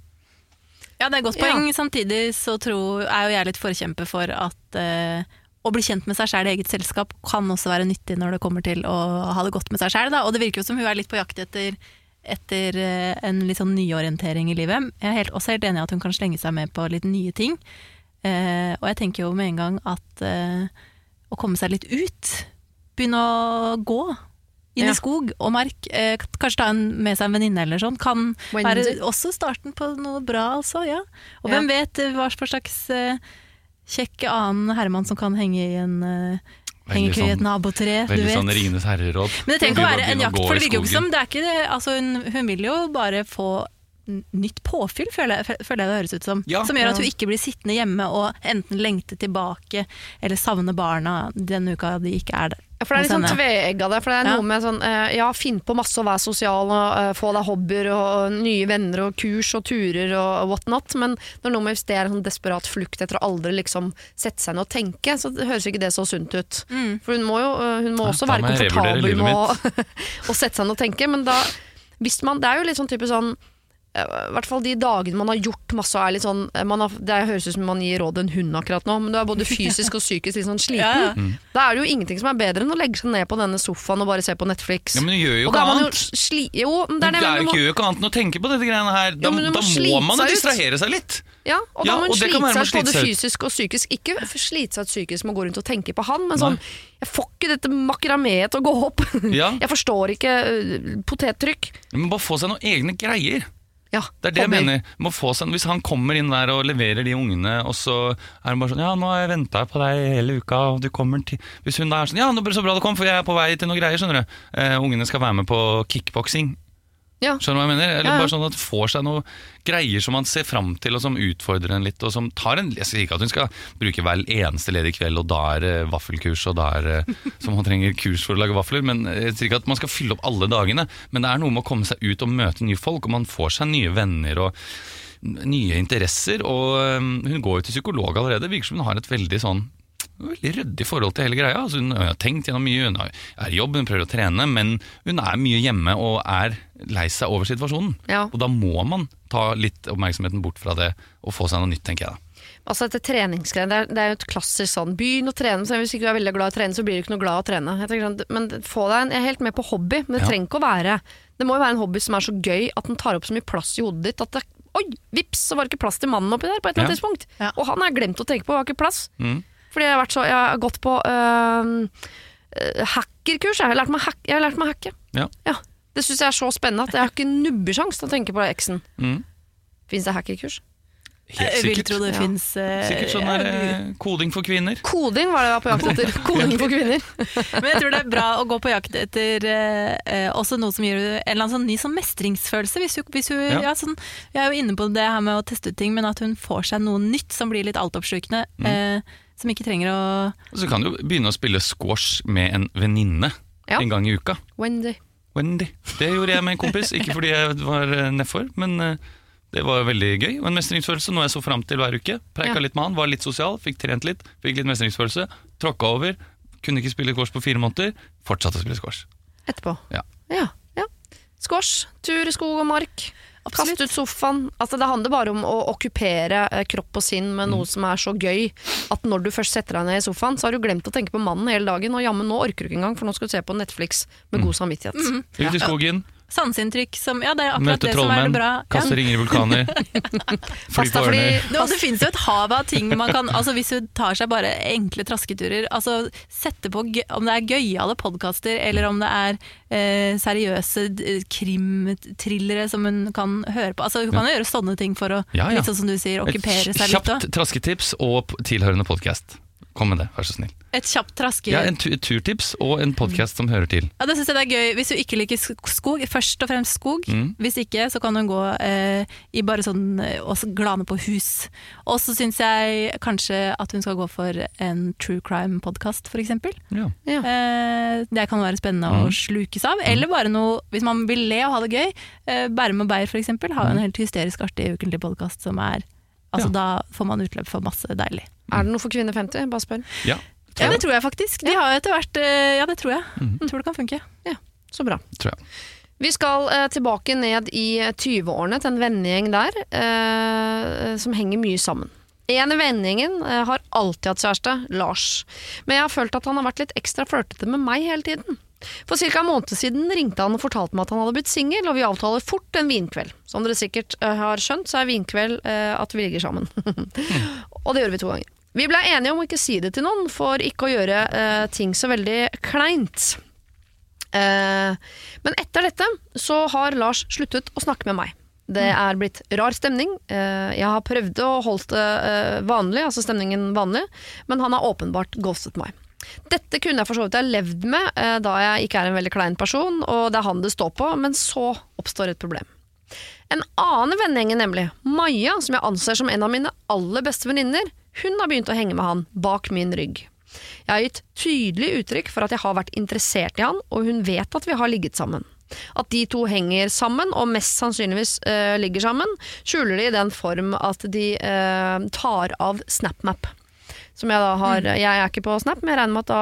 Ja, det er et godt poeng. Samtidig så tror, er jo jeg litt forkjemper for at eh, å bli kjent med seg sjæl i eget selskap kan også være nyttig når det kommer til å ha det godt med seg sjæl. Og det virker jo som hun er litt på jakt etter, etter eh, en litt sånn nyorientering i livet. Jeg er helt, også helt enig i at hun kan slenge seg med på litt nye ting. Eh, og jeg tenker jo med en gang at eh, å komme seg litt ut, begynne å gå inn Ja. i skog og mark, eh, kanskje ta en, med seg en venninne eller sånn, kan Wendy. være også starten på noe bra, altså. Ja. Og Ja. hvem vet eh, hva slags eh, kjekk annen Herman som kan henge i en uh, ikke i et sånn- nabotre, du vet. Veldig sånn Ringenes herre-råd. Men det trenger ikke å være en jakt, for det virker jo ikke som det er ikke det. Altså, hun, hun vil jo bare få nytt påfyll, føler jeg, føler jeg det høres ut som. Ja. som gjør at du hun ikke blir sittende hjemme og enten lengte tilbake eller savne barna den uka de ikke er der. For det er litt sånn hos henne. tveegga der. For det er Ja. noe med sånn eh, Ja, finn på masse og vær sosial og uh, få deg hobbyer og nye venner og kurs og turer og what not. Men det er noe med hvis det er en sånn desperat flukt etter å aldri liksom sette seg ned og tenke, så høres ikke det så sunt ut. Mm. For hun må jo eh, hun må Ja, også være komfortabel med å, å sette seg ned og tenke. Men da hvis man, Det er jo litt sånn type sånn i hvert fall de dagene man har gjort masse og er litt sånn eh, man har, Det høres ut som man gir råd en hund akkurat nå, men du er både fysisk og psykisk litt sånn sliten. Ja, ja. Mm. Da er det jo ingenting som er bedre enn å legge seg ned på denne sofaen og bare se på Netflix. Ja, men du gjør jo ikke jo annet. sli... Jo, men det Det er det men du gjør jo ikke annet enn å tenke på dette greiene her. Da, Jo, må da må man jo distrahere seg litt. ja, og da Ja, må man slite seg ut både fysisk og psykisk. Ikke slite seg ut psykisk med å gå rundt og tenke på han, men sånn Jeg får ikke dette makrameet til å gå opp. Ja. Jeg forstår ikke øh, potettrykk. Men bare få seg noen egne greier. Ja, Det er det jeg mener. Må få seg, hvis han kommer inn der og leverer de ungene, og så er han bare sånn Ja, nå har jeg venta på deg hele uka, og du kommer til Hvis hun da er sånn Ja, nå det så bra du kom, for jeg er på vei til noe greier, skjønner du. Eh, ungene skal være med på kickboksing. Ja. Skjønner du hva jeg mener? Eller Ja, ja. bare sånn at får seg noe greier som man ser fram til, og som utfordrer en litt, og som tar en Jeg sier ikke at hun skal bruke hver eneste ledig kveld, og da er det vaffelkurs, og da er det som man trenger kurs for å lage vafler, men jeg sier ikke at man skal fylle opp alle dagene, men det er noe med å komme seg ut og møte nye folk, og man får seg nye venner og nye interesser, og hun går jo til psykolog allerede, virker som hun har et veldig sånn Veldig ryddig forhold til hele greia. Altså, hun har tenkt gjennom mye, hun er i jobb, hun prøver å trene, men hun er mye hjemme og er lei seg over situasjonen. Ja. Og da må man ta litt oppmerksomheten bort fra det og få seg noe nytt, tenker jeg da. Altså dette treningsgreiene, det, er- det er jo et klassisk sånn Begynn å trene, så hvis ikke du er veldig glad i å trene, så blir du ikke noe glad i å trene. Jeg tenker sånn, men få deg en, Jeg er helt med på hobby, men det Ja. trenger ikke å være Det må jo være en hobby som er så gøy at den tar opp så mye plass i hodet ditt at det Oi, vips, så var det ikke plass til mannen oppi der på et eller annet Ja. tidspunkt. Ja. Og han har glemt å tenke på, har ikke plass. Mm. Fordi jeg har, vært så, jeg har gått på øh, hackerkurs. Jeg har lært meg, hack, jeg har lært meg hacke. Ja. Det syns jeg er så spennende at jeg har ikke nubbesjans til å tenke på eksen. Mm. Fins det hackerkurs? Helt sikkert. Jeg vil tro det Ja. fins Sikkert sånn der, uh, koding for kvinner. Koding var det jeg var på jakt etter. Koding for kvinner. Men jeg tror det er bra å gå på jakt etter eh, eh, også noe som gir en eller annen sånn ny sånn mestringsfølelse. Hvis hun, hvis hun, Ja. ja. sånn, jeg er jo inne på det her med å teste ut ting, men at hun får seg noe nytt som blir litt altoppslukende. Mm. Som ikke trenger å Og så kan du begynne å spille squash med en venninne Ja. en gang i uka. Wendy. Wendy. Det gjorde jeg med en kompis, ikke fordi jeg var eh, nedfor, men eh, det var veldig gøy. Og en mestringsfølelse, noe jeg så fram til hver uke. Preika Ja. litt med han, var litt sosial, fikk trent litt, fikk litt mestringsfølelse. Tråkka over, kunne ikke spille squash på fire måneder, fortsatte å spille squash. Etterpå. Ja. ja. ja. Squash, tur i skog og mark. Absolutt. Kaste ut sofaen. Altså, det handler bare om å okkupere eh, kropp og sinn med Mm. noe som er så gøy at når du først setter deg ned i sofaen, så har du glemt å tenke på mannen hele dagen. Og jammen, nå orker du ikke engang, for nå skal du se på Netflix med Mm. god samvittighet. Ut i skogen, Sanseinntrykk som Ja, det er akkurat møte det som er det bra. Ja. kaste ringer i vulkaner, fly på ørner. Det, det finnes jo et hav av ting man kan altså Hvis du tar seg bare enkle trasketurer altså Sette på om det er gøyale podkaster, eller om det er eh, seriøse krimthrillere som hun kan høre på. Altså Hun kan jo gjøre sånne ting for å Ja, ja. litt sånn som du sier, okkupere seg litt. kjapt trasketips og tilhørende podkast. Kom med det, vær så snill. Et kjapt traske... Ja, En tu- turtips og en podkast som hører til. Ja, det synes jeg det er gøy. Hvis du ikke liker skog, først og fremst skog. Mm. Hvis ikke, så kan hun gå eh, i bare sånn og også glane på hus. Og så syns jeg kanskje at hun skal gå for en true crime-podkast, f.eks. Ja. Ja. Eh, det kan være spennende Mm. å slukes av. Eller bare noe, hvis man vil le og ha det gøy, eh, Bærum og Beyer f.eks. har jo en helt hysterisk artig ukentlig podkast som er Altså Mm. Ja. Da får man utløp for masse deilig. Er det noe for kvinner 50? Bare spør. ja. Ja, det tror jeg faktisk. De har etter hvert eh, Ja, det tror jeg. Mm. Tror det kan funke. Ja, Så bra. Tror jeg. Vi skal eh, tilbake ned i 20-årene til en vennegjeng der eh, som henger mye sammen. En i vennegjengen eh, har alltid hatt kjæreste, Lars. Men jeg har følt at han har vært litt ekstra flørtete med meg hele tiden. For ca. en måned siden ringte han og fortalte meg at han hadde blitt singel, og vi avtaler fort en vinkveld. Som dere sikkert eh, har skjønt, så er vinkveld eh, at vi ligger sammen. og det gjør vi to ganger. Vi ble enige om å ikke si det til noen, for ikke å gjøre eh, ting så veldig kleint. Eh, men etter dette så har Lars sluttet å snakke med meg. Det er blitt rar stemning. Eh, jeg har prøvd å holde det eh, vanlig, altså stemningen vanlig, men han har åpenbart ghostet meg. Dette kunne jeg for så vidt ha levd med, eh, da jeg ikke er en veldig klein person, og det er han det står på, men så oppstår et problem. En annen vennegjeng, nemlig, Maja, som jeg anser som en av mine aller beste venninner, hun har begynt å henge med han bak min rygg. Jeg har gitt tydelig uttrykk for at jeg har vært interessert i han, og hun vet at vi har ligget sammen. At de to henger sammen, og mest sannsynligvis øh, ligger sammen, skjuler de i den form at de øh, tar av SnapMap. Som jeg da har Jeg er ikke på Snap, men jeg regner med at da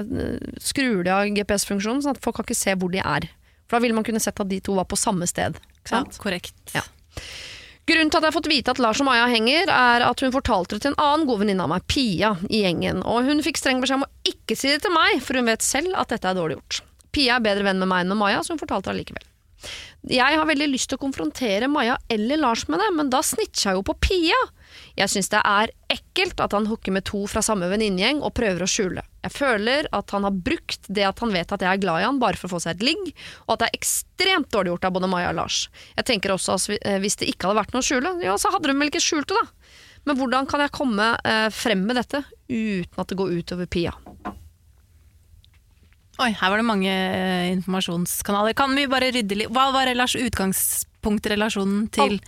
uh, skrur de av GPS-funksjonen, sånn at folk kan ikke se hvor de er. For da ville man kunne sett at de to var på samme sted. Ikke sant? korrekt. Ja. Grunnen til at jeg har fått vite at Lars og Maja henger, er at hun fortalte det til en annen god venninne av meg, Pia, i gjengen. Og hun fikk streng beskjed om å ikke si det til meg, for hun vet selv at dette er dårlig gjort. Pia er bedre venn med meg enn med Maja, så hun fortalte det allikevel. Jeg har veldig lyst til å konfrontere Maja eller Lars med det, men da snitcher jeg jo på Pia. Jeg syns det er ekkelt at han hooker med to fra samme venninnegjeng og prøver å skjule. Jeg føler at han har brukt det at han vet at jeg er glad i han bare for å få seg et ligg, og at det er ekstremt dårlig gjort av både Maja og Lars. Jeg tenker også at eh, hvis det ikke hadde vært noe å skjule, ja, så hadde de vel ikke skjult det, da. Men hvordan kan jeg komme eh, frem med dette uten at det går utover Pia? Oi, her var det mange eh, informasjonskanaler. Kan vi bare rydde litt Hva var ellers utgangspunktrelasjonen til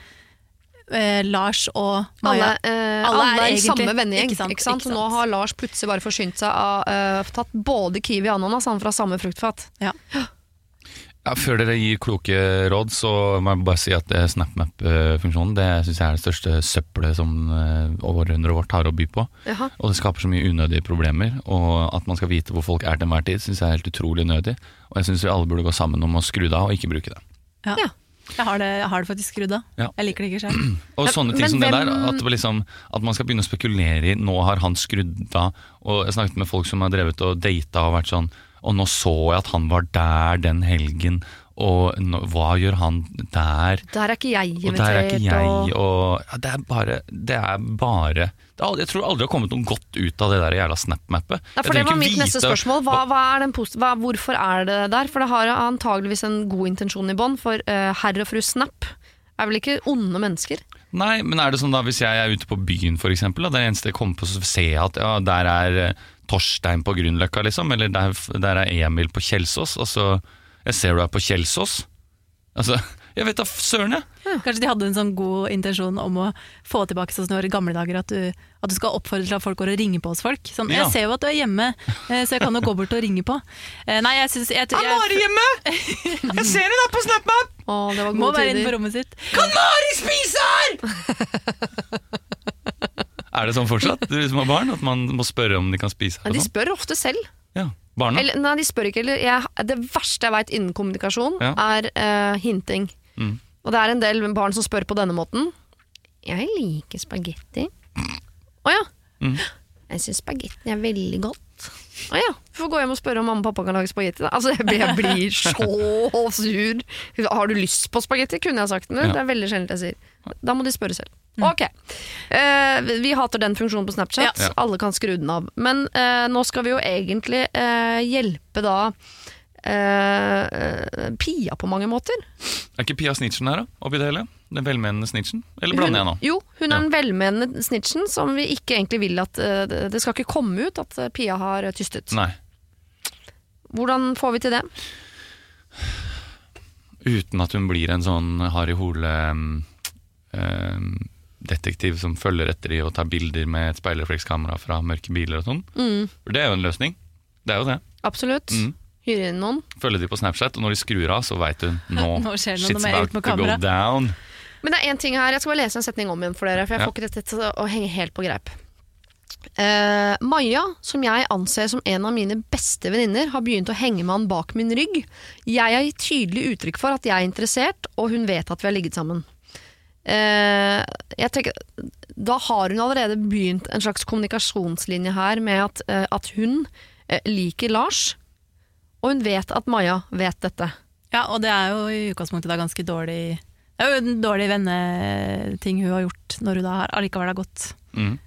eh, Lars og Maja? Alle, eh, Alle alle, er er, i egentlig- samme vennegjeng. ikke sant, Ikke sant? Nå har Lars plutselig bare forsynt seg av tatt både kiwi og ananas han fra samme fruktfat. Ja. Ja, før dere gir kloke råd, så må jeg bare si at SnapMap-funksjonen det synes jeg er det største søppelet som eh, århundret vårt har å by på. Jaha. Og det skaper så mye unødige problemer. Og at man skal vite hvor folk er til enhver tid, syns jeg er helt utrolig nødig. Og jeg syns vi alle burde gå sammen om å skru det av og ikke bruke det. Ja. Ja. Jeg, har det, jeg har det faktisk skrudd av. Ja. Jeg liker det ikke selv. Og sånne ting men som det der, at, det liksom, at man skal begynne å spekulere i Nå har han skrudd av. Og jeg snakket med folk som har drevet og data og vært sånn Og nå så jeg at han var der den helgen, og nå, hva gjør han der? Der er ikke jeg Og der er ikke jeg, og ja, Det er bare Det er bare er, Jeg tror aldri det har kommet noe godt ut av det der jævla Snap-mappet. Ja, for Det var mitt mitt neste spørsmål. Hva, hva er hva, hvorfor er det der? For det har antageligvis en god intensjon i bånn, for uh, herr og fru Snap er vel ikke onde mennesker? Nei, men er det sånn da hvis jeg er ute på byen for eksempel, og det eneste jeg kommer på så ser jeg at ja, der er eh, Torstein på Grünerløkka liksom, eller der, der er Emil på Kjelsås, og så jeg ser du er på Kjelsås. Altså, jeg vet da søren jeg. Kanskje de hadde en sånn god intensjon om å få tilbake sånn som det var i gamle dager, at du, at du skal oppfordre til at folk går og ringer på hos folk. Sånn, Ja. Jeg ser jo at du er hjemme, eh, så jeg kan jo gå bort og ringe på. Eh, Nei, jeg synes, jeg, jeg, Mari hjemme! Jeg ser henne på SnapMap! Å, det var må være inne på rommet sitt. Kan Mari spise her?! er det sånn fortsatt, du som har barn, at man må spørre om de kan spise Men de sånn? spør ofte selv. Ja, barna. Eller, nei, de spør ikke. Eller, jeg, det verste jeg veit innen kommunikasjon, Ja. er eh, hinting. Mm. Og det er en del barn som spør på denne måten. Jeg liker spagetti. Å ja. Mm. Jeg syns spagetti er veldig godt. Å ja. Du får gå hjem og spørre om mamma og pappa kan lage spagetti. da. Altså, jeg blir, jeg blir så sur. Har du lyst på spagetti, kunne jeg sagt. Men Ja. det er veldig sjelden jeg sier. Da må de spørre selv. Ok. Eh, vi hater den funksjonen på Snapchat. Ja. Alle kan skru den av. Men eh, nå skal vi jo egentlig eh, hjelpe da eh, Pia på mange måter. Er ikke Pia Snitchen her, da? Oppi det hele? Den velmenende snitchen? Eller blander jeg nå? Jo, hun er Ja. den velmenende snitchen som vi ikke egentlig vil at eh, det- skal ikke komme ut at eh, Pia har eh, tystet. Nei. Hvordan får vi til det? Uten at hun blir en sånn Harry Hole-detektiv som følger etter de og tar bilder med et speilreflekskamera fra mørke biler og sånn. Mm, For det er jo en løsning. Det er jo det. absolutt. Mm. Hyre inn noen. Følge de på Snapchat, og når de skrur av, så veit hun nå, Nå skjer noe shit's about to go down. Men det er en ting her, jeg skal bare lese en setning om igjen for dere, for jeg Ja. får ikke dette til å henge helt på greip. Uh, Maja, som jeg anser som en av mine beste venninner, har begynt å henge med han bak min rygg. Jeg har gitt tydelig uttrykk for at jeg er interessert, og hun vet at vi har ligget sammen. Eh, jeg tenker, da har hun allerede begynt en slags kommunikasjonslinje her med at, eh, at hun eh, liker Lars, og hun vet at Maja vet dette. Ja, og det er jo i utgangspunktet da ganske dårlig Det er jo en dårlig venneting hun har gjort når hun da har- allikevel har gått Mm.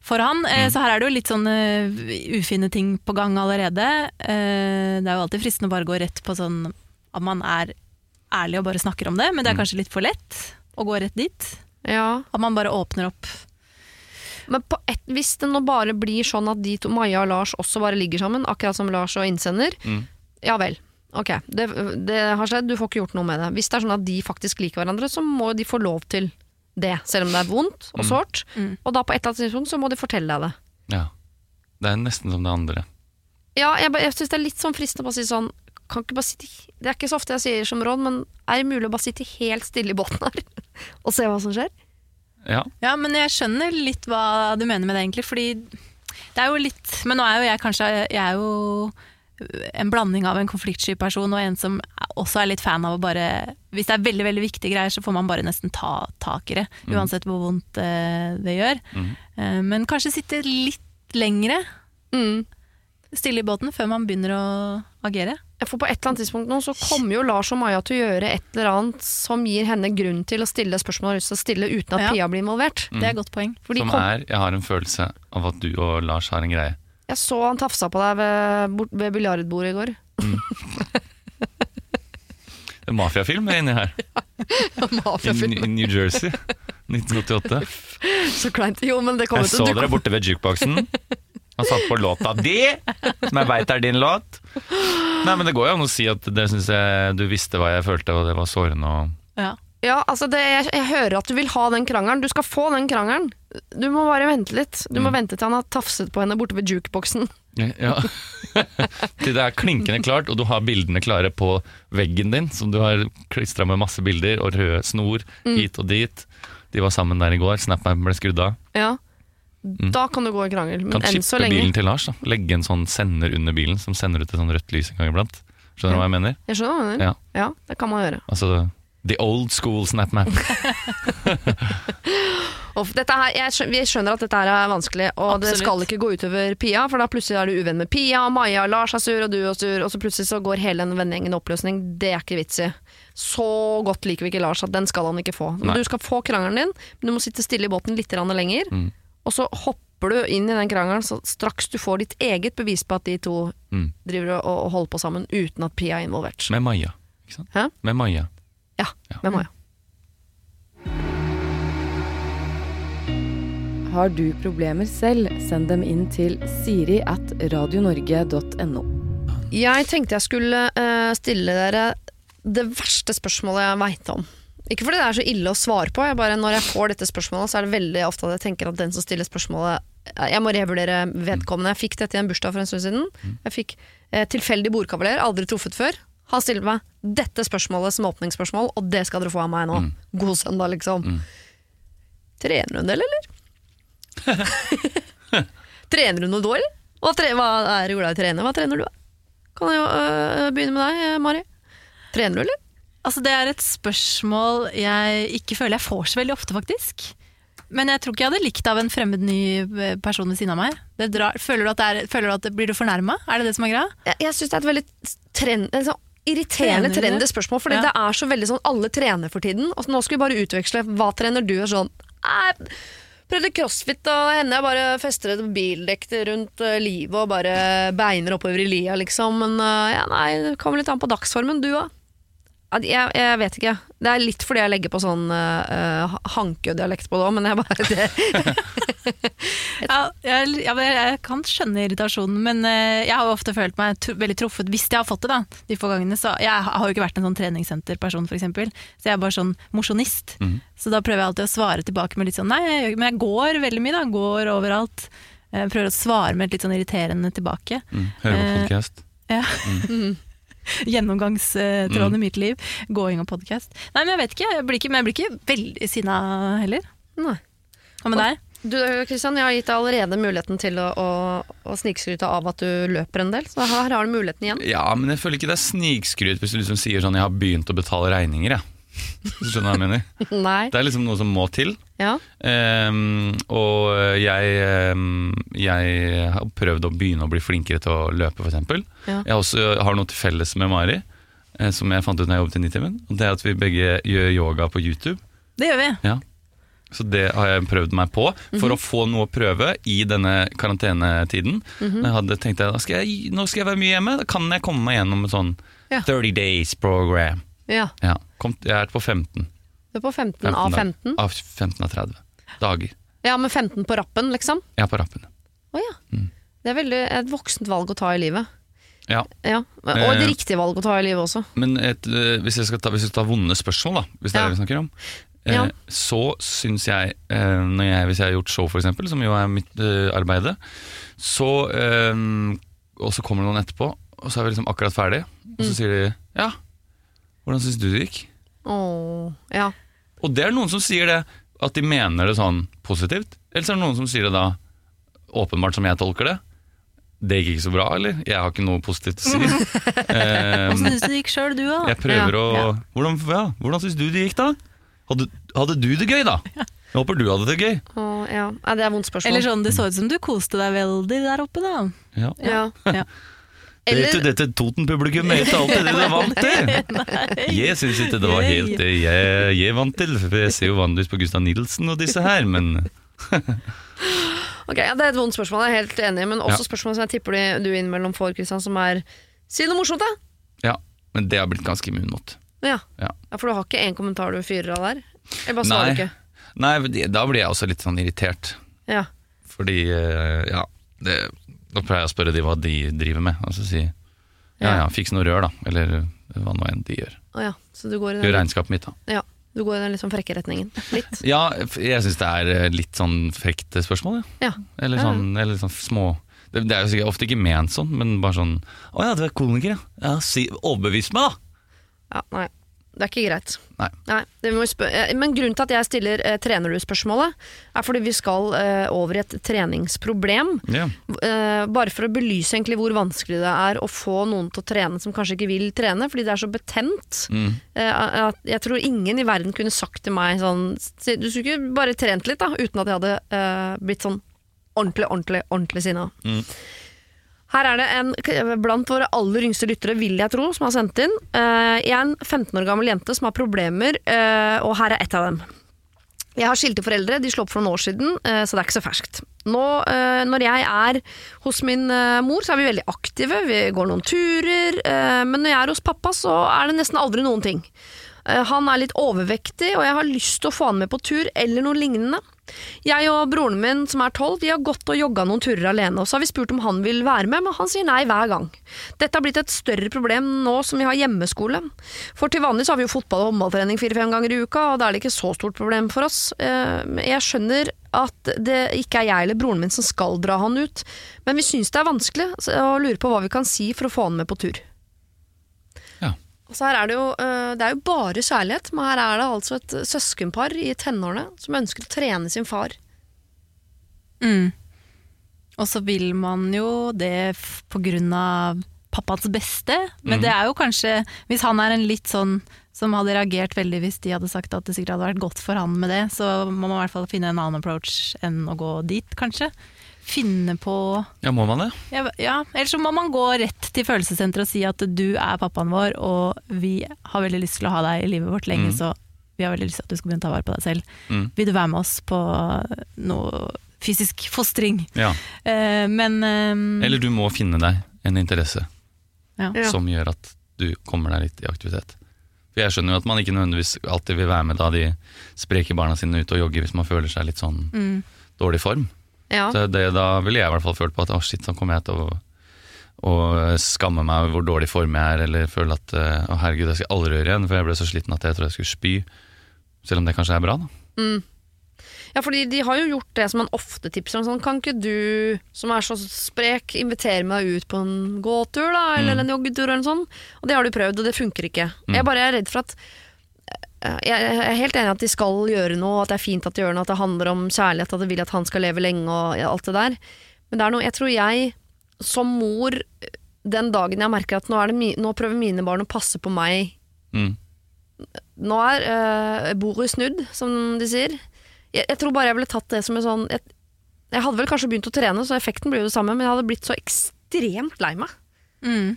for han. Eh, Så her er det jo litt sånn eh, ufine ting på gang allerede. Eh, Det er jo alltid fristende å bare gå rett på sånn at man er ærlig og bare snakker om det, men det er kanskje litt for lett å gå rett dit. Ja, At man bare åpner opp. Men på et, hvis det nå bare blir sånn at de to, Maja og Lars også bare ligger sammen, akkurat som Lars og innsender, Mm. ja vel. Ok, det, det har skjedd, du får ikke gjort noe med det. Hvis det er sånn at de faktisk liker hverandre, så må de få lov til det, selv om det er vondt og sårt. Mm. Og da på et eller annet tidspunkt så må de fortelle deg det. Ja. Det er nesten som det andre. Ja, jeg, jeg syns det er litt sånn fristende å si sånn kan ikke bare sitte, Det er ikke så ofte jeg sier som råd, men er det mulig å bare sitte helt stille i båten her og se hva som skjer? Ja. Ja, men jeg skjønner litt hva du mener med det, egentlig. Fordi det er jo litt Men nå er jo jeg kanskje Jeg er jo en blanding av en konfliktsky person og en som også er litt fan av å bare Hvis det er veldig veldig viktige greier, så får man bare nesten ta tak i det. Uansett hvor vondt eh, det gjør. Mm. Eh, Men kanskje sitte litt lengre Mm. stille i båten før man begynner å agere. For på et eller annet tidspunkt nå så kommer jo Lars og Maja til å gjøre et eller annet som gir henne grunn til å stille spørsmål hun har lyst til å stille uten at Ja. Pia blir involvert. Det er et godt poeng. Fordi Som kom, er Jeg har en følelse av at du og Lars har en greie. jeg så han tafsa på deg ved, bort- ved biljardbordet i går. En mafiafilm er inni her. I New- New Jersey. 1988. Så kleint. Jo, men det kommer Jeg til så dere borte ved jukeboksen. Han satt på låta di, som jeg veit er din låt. Nei, men Det går jo an å si at det synes jeg du visste hva jeg følte, og det var sårende. Og... Ja. Ja, altså det, jeg, jeg hører at du vil ha den krangelen. Du skal få den krangelen. Du må bare vente litt. Du Mm. må vente til han har tafset på henne borte ved jukeboksen. Ja. Til det er klinkende klart, og du har bildene klare på veggen din, som du har klistra med masse bilder, og rød snor hit og dit. De var sammen der i går, Snapmap ble skrudd av. Ja. Da kan du gå i krangel. Men Mm. Kan enn så chippe bilen til Lars. da Legge en sånn sender under bilen som sender ut et sånn rødt lys en gang iblant. Skjønner du hva jeg mener? Jeg skjønner hva du mener. Ja. Ja, det kan man gjøre. Altså the old school SnapMap. Og dette her, jeg skjønner, vi skjønner at dette her er vanskelig, og det skal ikke gå utover Pia, for da plutselig er du uvenn med Pia, Maja, og Lars er sur, og du er sur, og så plutselig så går hele den vennegjengen i oppløsning. Det er ikke vits i. Så godt liker vi ikke Lars at den skal han ikke få. Men Nei. du skal få krangelen din, men du må sitte stille i båten litt lenger, Mm. Og så hopper du inn i den krangelen så straks du får ditt eget bevis på at de to Mm. driver og, og holder på sammen uten at Pia er involvert. Med Maja. Ikke sant? Hæ? Med Maja. Ja, Ja. med Maja. Har du problemer selv, send dem inn til siri at radionorge.no. Jeg tenkte jeg skulle eh, stille dere det verste spørsmålet jeg veit om. Ikke fordi det er så ille å svare på, jeg bare, når jeg får dette spørsmålet, så er det veldig ofte at jeg tenker at den som stiller spørsmålet Jeg må revurdere vedkommende. Jeg fikk dette i en bursdag for en stund siden. Jeg fikk eh, tilfeldig bordkavaler, aldri truffet før. Han stilte meg dette spørsmålet som åpningsspørsmål, og det skal dere få av meg nå. God søndag, liksom. Trener du en del, eller? trener du noe da, eller? Hva, tre hva er du glad i å trene? Hva trener du, da? Kan jeg jo øh, begynne med deg, Mari? Trener du, eller? Altså, det er et spørsmål jeg ikke føler jeg får så veldig ofte, faktisk. Men jeg tror ikke jeg hadde likt av en fremmed ny eh, person ved siden av meg. Det drar, føler du at det er, føler du at det, Blir du fornærma? Er det det som er greia? Jeg, jeg syns det er et veldig trend, en sånn irriterende trendy spørsmål, fordi Ja. det er så veldig sånn alle trener for tiden. Og nå skal vi bare utveksle. Hva trener du? Og sånn «Nei, Prøvde crossfit, og hender jeg bare fester et bildekk rundt eh, livet og bare beiner oppover i lia, liksom. Men eh, ja, nei, det kommer litt an på dagsformen, du òg. Jeg, jeg vet ikke. Det er litt fordi jeg legger på sånn uh, hankødialekt på det òg, men jeg bare det, Ja, jeg, jeg kan skjønne irritasjonen, men eh, jeg har jo ofte følt meg veldig truffet hvis jeg har fått det. da, de få gangene. Så Jeg har jo ikke vært en sånn treningssenterperson, f.eks. Så jeg er bare sånn mosjonist. Mhm. Så da prøver jeg alltid å svare tilbake med litt sånn Nei, jeg, men jeg går veldig mye, da. Går overalt. Jeg prøver å svare med et litt sånn irriterende tilbake. Mm. Hører på podkast. podcast. Ja. Gjennomgangstråden i mitt liv. Gåing og podkast. Nei, men jeg vet ikke. Jeg blir ikke men jeg blir ikke veldig sinna heller. Nei. Hva med deg? Du Kristian, jeg har gitt deg allerede muligheten til å, å, å snikskryte av at du løper en del, så her har du muligheten igjen. Ja, men jeg føler ikke det er snikskryt hvis du liksom sier sånn 'jeg har begynt å betale regninger', jeg. Skjønner du hva jeg mener? Nei. Det er liksom noe som må til. Ja. Um, og jeg, um, jeg har prøvd å begynne å bli flinkere til å løpe, f.eks. Ja. Jeg også har noe til felles med Mari, eh, som jeg fant ut når jeg jobbet i Nitimen. Det er at vi begge gjør yoga på YouTube. Det gjør vi. Ja. Så det har jeg prøvd meg på for Mhm. å få noe å prøve i denne karantenetiden. Mhm. Jeg hadde tenkt at nå skal jeg være mye hjemme, da kan jeg komme meg gjennom et sånn Ja. 30 days program. ja. Ja. Kom, jeg er på 15. Du er på 15, av 15. Av 15 av 30 dager. Ja, med 15 på rappen, liksom. Jeg er på rappen. Å ja. Mm. Det er veldig et voksent valg å ta i livet. Ja. Ja. Og et Eh. riktig valg å ta i livet også. Men et, hvis, jeg skal ta, hvis jeg skal ta vonde spørsmål, da, hvis det er det vi snakker om, eh, Ja. så syns jeg, eh, når jeg, hvis jeg har gjort show for eksempel, som jo er mitt øh, arbeide, så eh, Og så kommer det noen etterpå, og så er vi liksom akkurat ferdig, og så Mm. sier de ja, hvordan syns du det gikk? Åh, ja. Og det er noen som sier det, at de mener det sånn positivt, eller så er det noen som sier det da åpenbart som jeg tolker det. Det gikk ikke så bra, eller? Jeg har ikke noe positivt å si. Hvordan Åssen syns du det gikk sjøl, du? Jeg prøver Ja, å. Hvordan, ja, hvordan syns du det gikk, da? Hadde, hadde du det gøy, da? Jeg håper du hadde det gøy. Åh, ja. ja. Det er vondt spørsmål. Eller sånn, det så ut som du koste deg veldig der oppe, da. Ja. Ja. Eller, dette Toten-publikum er ikke alltid det du er vant til. Jeg syns ikke det var helt det jeg, jeg er vant til, for jeg ser jo vanligvis på Gustav Nilsen og disse her, men ok, ja, det er et vondt spørsmål, jeg er helt enig, men også Ja. spørsmål som jeg tipper du- innimellom får, Kristian, som er Si noe morsomt, da! Ja, men det har blitt ganske immun mot. Ja. Ja. For du har ikke én kommentar du fyrer av der? Jeg bare svarer ikke? Nei, da blir jeg også litt sånn irritert, Ja. fordi eh, ja det, Da pleier jeg å spørre de hva de driver med, og så si ja Ja. fikse fiks noe rør, da, eller hva nå enn de gjør. Oh, ja. Så du går i Gjør den, regnskapet mitt, da. ja, du går i den litt sånn frekke retningen? Litt? Ja, jeg syns det er eh, litt sånn frekt spørsmål, ja. Ja. Eller sånn, eller sånn små det, det er jo sikkert ofte ikke ment sånn, men bare sånn Å ja, du er komiker, ja. ja si, overbevis meg, da! ja. Nei. Det er ikke greit. Nei. spør eh, Men grunnen til at jeg stiller eh, trener du-spørsmålet, er fordi vi skal eh, over i et treningsproblem. Ja. Eh, bare for å belyse egentlig hvor vanskelig det er å få noen til å trene som kanskje ikke vil trene, fordi det er så betent. Mm. Eh, jeg tror ingen i verden kunne sagt til meg sånn Du skulle ikke bare trent litt, da, uten at jeg hadde eh, blitt sånn ordentlig, ordentlig, ordentlig sinna. Mm. Her er det en blant våre aller yngste lyttere, vil jeg tro, som har sendt inn. Eh, jeg er en 15 år gammel jente som har problemer, eh, og her er ett av dem. Jeg har skilte foreldre, de slo opp for noen år siden, eh, så det er ikke så ferskt. Nå, når jeg er hos min mor, så er vi veldig aktive, vi går noen turer, men når jeg er hos pappa, så er det nesten aldri noen ting. Han er litt overvektig, og jeg har lyst til å få han med på tur, eller noe lignende. Jeg og broren min, som er tolv, vi har gått og jogga noen turer alene, og så har vi spurt om han vil være med, men han sier nei hver gang. Dette har blitt et større problem nå som vi har hjemmeskole. For til vanlig så har vi jo fotball- og håndballtrening fire-fem ganger i uka, og da er det ikke så stort problem for oss. Eh, Jeg skjønner at det ikke er jeg eller broren min som skal dra han ut, men vi syns det er vanskelig og lurer på hva vi kan si for å få han med på tur. Ja. Og så her er det, jo, øh, det er jo bare kjærlighet, men her er det altså et søskenpar i tenårene som ønsker å trene sin far. Mm. Og så vil man jo det på grunn av pappas beste, men mm. det er jo kanskje Hvis han er en litt sånn som hadde reagert veldig hvis de hadde sagt at det sikkert hadde vært godt for han med det, så må man i hvert fall finne en annen approach enn å gå dit, kanskje. Finne på ja, må man det? Ja, ja ellers så må man gå rett til følelsessenteret og si at du er pappaen vår, og vi har veldig lyst til å ha deg i livet vårt lenge, Mm. så vi har veldig lyst til at du skal begynne å ta vare på deg selv. Mm. Vil du være med oss på noe fysisk fostring? Ja. Eh, men eh, Eller du må finne deg en interesse ja. Ja. som gjør at du kommer deg litt i aktivitet. For jeg skjønner jo at man ikke nødvendigvis alltid vil være med da de spreker barna sine ut og jogger hvis man føler seg litt sånn Mm. dårlig form. Ja. Så det, da ville jeg i hvert fall følt på at å shit, sånn kommer jeg til å, å skamme meg over hvor dårlig form jeg er, eller føle at å herregud, jeg skal aldri gjøre igjen, for jeg ble så sliten at jeg tror jeg skulle spy. Selv om det kanskje er bra, da. Mm. Ja, fordi de har jo gjort det som man ofte tipser om. Sånn, kan ikke du, som er så sprek, invitere meg ut på en gåtur, da? Eller Mm. en joggetur, eller noe sånt? Og det har du prøvd, og det funker ikke. Mm. Jeg bare er redd for at jeg er helt enig i at de skal gjøre noe, at det er fint at de gjør noe, at det handler om kjærlighet, at de vil at han skal leve lenge og alt det der. Men det er noe, jeg tror jeg som mor, den dagen jeg merker at nå, er det nå prøver mine barn å passe på meg Mm. Nå er uh, bordet snudd, som de sier. Jeg, jeg tror bare jeg ville tatt det som en sånn jeg, jeg hadde vel kanskje begynt å trene, så effekten blir jo det samme, men jeg hadde blitt så ekstremt lei meg. Mm.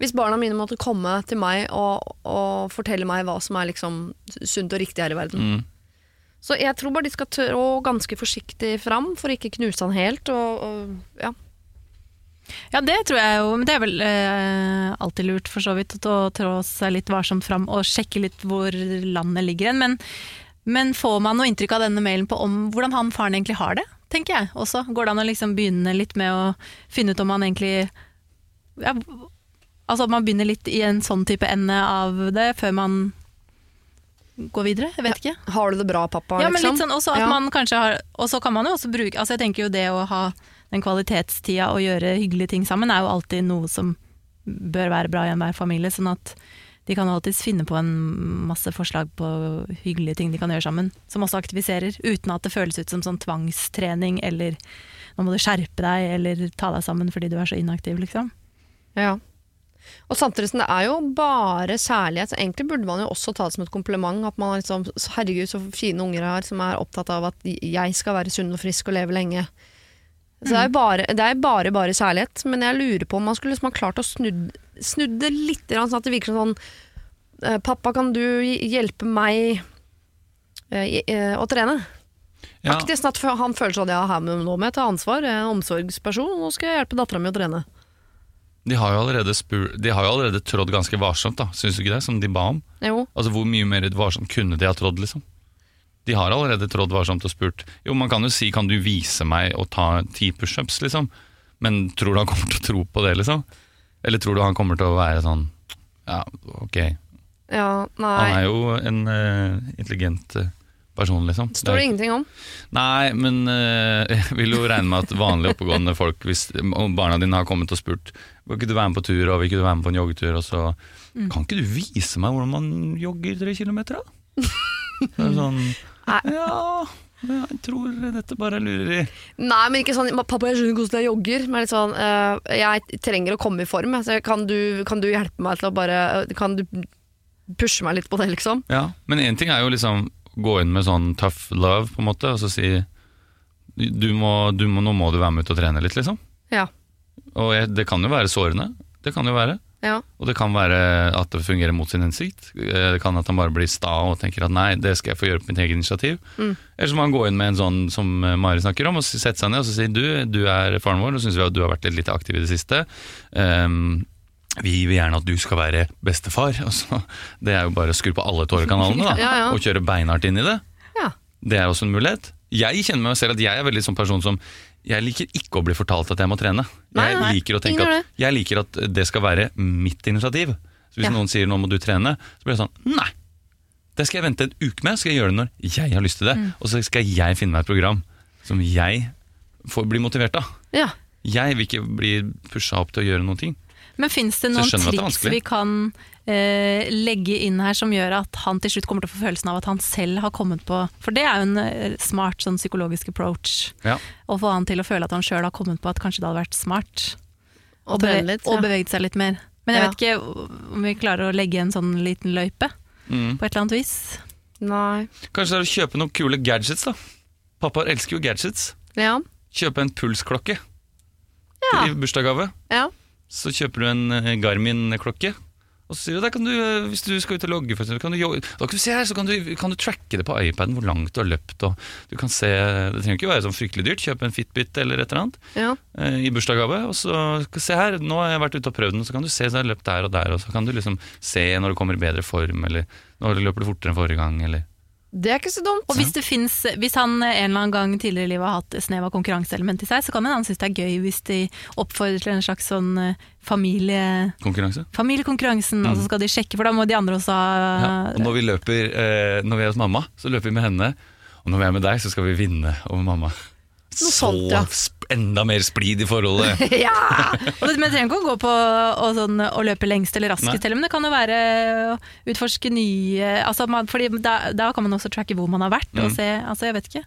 Hvis barna mine måtte komme til meg og, og fortelle meg hva som er liksom sunt og riktig her i verden. Mm. Så jeg tror bare de skal trå ganske forsiktig fram for å ikke knuse han helt. Og, og ja. Ja, det tror jeg jo, men det er vel eh, alltid lurt for så vidt å trå seg litt varsomt fram og sjekke litt hvor landet ligger hen. Men, men får man noe inntrykk av denne mailen på om hvordan han faren egentlig har det, tenker jeg også. Går det an å liksom begynne litt med å finne ut om han egentlig ja, Altså at man begynner litt i en sånn type ende av det før man går videre? Jeg vet ikke. Har du det bra, pappa? Ja, men liksom? litt sånn også at Ja. man kanskje har Og så kan man jo også bruke Altså jeg tenker jo det å ha den kvalitetstida og gjøre hyggelige ting sammen er jo alltid noe som bør være bra i enhver familie, sånn at de kan alltids finne på en masse forslag på hyggelige ting de kan gjøre sammen, som også aktiviserer, uten at det føles ut som sånn tvangstrening eller nå må du skjerpe deg eller ta deg sammen fordi du er så inaktiv, liksom. Ja. Og samtidig som det er jo bare kjærlighet, så egentlig burde man jo også ta det som et kompliment. At man liksom, herregud, så fine unger jeg har som er opptatt av at jeg skal være sunn og frisk og leve lenge. Så det er bare, det er bare, bare kjærlighet, men jeg lurer på om man skulle liksom ha klart å snudd, snudd det litt, sånn at det virker sånn eh, Pappa, kan du hjelpe meg eh, eh, å trene? Ja, Aktig, sånn at han føler sånn ja, her med- nå må jeg ta ansvar, jeg er en omsorgsperson, nå skal jeg hjelpe dattera mi å trene. De, har de har jo allerede trådd ganske varsomt, da, syns du ikke det? Som de ba om. Jo. Altså Hvor mye mer varsomt kunne de ha trådd, liksom? De har allerede trådd varsomt og spurt Jo, man kan jo si 'kan du vise meg å ta ti pushups', liksom. Men tror du han kommer til å tro på det, liksom? Eller tror du han kommer til å være sånn Ja, ok. Ja. Han er jo en uh, intelligent eh, person, liksom. Står det det ingenting om. Nei, men uh, jeg vil jo regne med at vanlige oppegående folk, hvis barna dine har kommet og spurt Vil ikke du være med på tur, og vil ikke du være med på en joggetur, og så Kan ikke du vise meg hvordan man jogger tre kilometer, da? Så er det sånn Ja, ja, jeg tror dette bare er lureri. Nei, men ikke sånn 'Pappa, jeg skjønner ikke hvordan jeg jogger'. Men litt sånn uh, 'Jeg trenger å komme i form. Så kan, du, kan du hjelpe meg til å bare Kan du pushe meg litt på det, liksom?' Ja, Men én ting er jo liksom gå inn med sånn tough love, på en måte, og så si du må, du må, 'Nå må du være med ut og trene litt', liksom. Ja. Og jeg, det kan jo være sårende. Det kan jo være. ja. Og det kan være at det fungerer mot sin hensikt. Eh, Det kan at han bare blir sta og tenker at nei, det skal jeg få gjøre på mitt eget initiativ. Mm. Eller så må han gå inn med en sånn som eh, Mari snakker om, og sette seg ned og så si du, du er faren vår, og syns vi at du har vært litt lite aktiv i det siste. Um, vi vil gjerne at du skal være bestefar. Altså, det er jo bare å skru på alle tårekanalene da, Ja, ja. og kjøre beinhardt inn i det. ja. Det er også en mulighet. Jeg kjenner meg selv at jeg er veldig sånn person som jeg liker ikke å bli fortalt at jeg må trene. Nei, jeg, nei, liker at, jeg liker at det skal være mitt initiativ. Så hvis Ja. noen sier 'nå må du trene', så blir det sånn nei. Det skal jeg vente en uke med, skal jeg gjøre det når jeg har lyst til det. Mm. Og så skal jeg finne meg et program som jeg får bli motivert av. ja. Jeg vil ikke bli pusha opp til å gjøre noen ting. Men fins det noen triks vi kan legge inn her som gjør at han til slutt kommer til å få følelsen av at han selv har kommet på For det er jo en eh, smart sånn psykologisk approach. Ja. Å få han til å føle at han sjøl har kommet på at kanskje det hadde vært smart. Og og, beve- litt, ja. og beveget seg litt mer. Men jeg Ja. vet ikke om vi klarer å legge en sånn liten løype Mm. på et eller annet vis. Nei. Kanskje det er å kjøpe noen kule gadgets, da. Pappaer elsker jo gadgets. Ja. Kjøpe en pulsklokke Ja. i bursdagsgave. ja. Så kjøper du en eh, Garmin-klokke. Og så sier du, kan du, eh, hvis du skal ut og logge, for eksempel, kan du, da kan du se her, så kan du, kan du tracke det på iPaden hvor langt du har løpt. Og du kan se, Det trenger ikke være sånn fryktelig dyrt. Kjøpe en Fitbit eller et eller annet ja. eh, i bursdagsgave. Og så se her, nå har jeg vært ute og prøvd den, så kan du se så jeg har løpt der og der. Og så kan du liksom se når du kommer i bedre form, eller når du løper du fortere enn forrige gang. Eller. Det er ikke så dumt. Og hvis, det finnes, hvis han en eller annen gang tidligere i livet har hatt snev av konkurranseelement i seg, så kan han synes det er gøy hvis de oppfordrer til en slags sånn eh, familie, Konkurranse. familiekonkurransen, og så skal de sjekke, for da må de andre også ha Ja, og når vi løper eh, Når vi er hos mamma, så løper vi med henne. Og når vi er med deg, så skal vi vinne over mamma. Noe sånt, ja. Enda mer splid i forholdet. Ja! Og det, men det trenger ikke å gå på å, sånn, løpe lengst eller raskest, heller, men det kan jo være å utforske nye altså man, fordi da, da kan man også tracke hvor man har vært, og Mm. se altså Jeg vet ikke.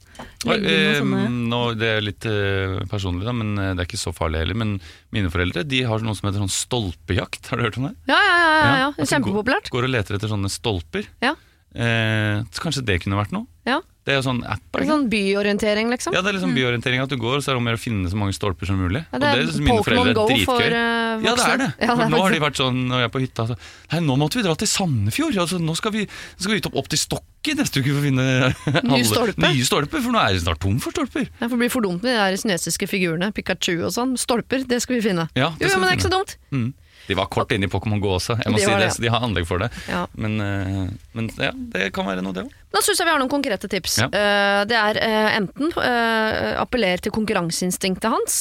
Og, eh, sånne nå, det er litt eh, personlig, da, men eh, det er ikke så farlig heller. Men mine foreldre de har noe som heter sånn stolpejakt. Har du hørt om det? Ja, ja, ja, ja, ja. at Kjempepopulært. Går, går og leter etter sånne stolper. Ja. Eh, så kanskje det kunne vært noe? Ja. Det er jo sånn app. ikke? Sånn byorientering, liksom. Ja, det er liksom byorientering at du går, og så er det om å gjøre å finne så mange stolper som mulig. Ja, det er og det er mine foreldre Go dritkøy. for uh. Ja, det er det. Ja, det er nå har de vært sånn når jeg er på hytta så, Nei, nå måtte vi dra til Sandefjord. Altså, nå skal vi, nå skal vi opp, opp til Stokke neste uke for å finne alle, stolper. nye stolper. For nå er det snart tom for stolper. Ja, for det bli for dumt med de der kinesiske figurene, Pikachu og sånn. Stolper, det skal vi finne. Ja, Jo, skal men det er ikke så dumt. Mm. De var kort inne i Pokémon Go også, jeg må De si det, så de har anlegg for det. Ja. Men, eh, men ja, det kan være noe, det òg. Da syns jeg vi har noen konkrete tips. Ja. Eh, det er eh, enten uh, appellere til konkurranseinstinktet hans,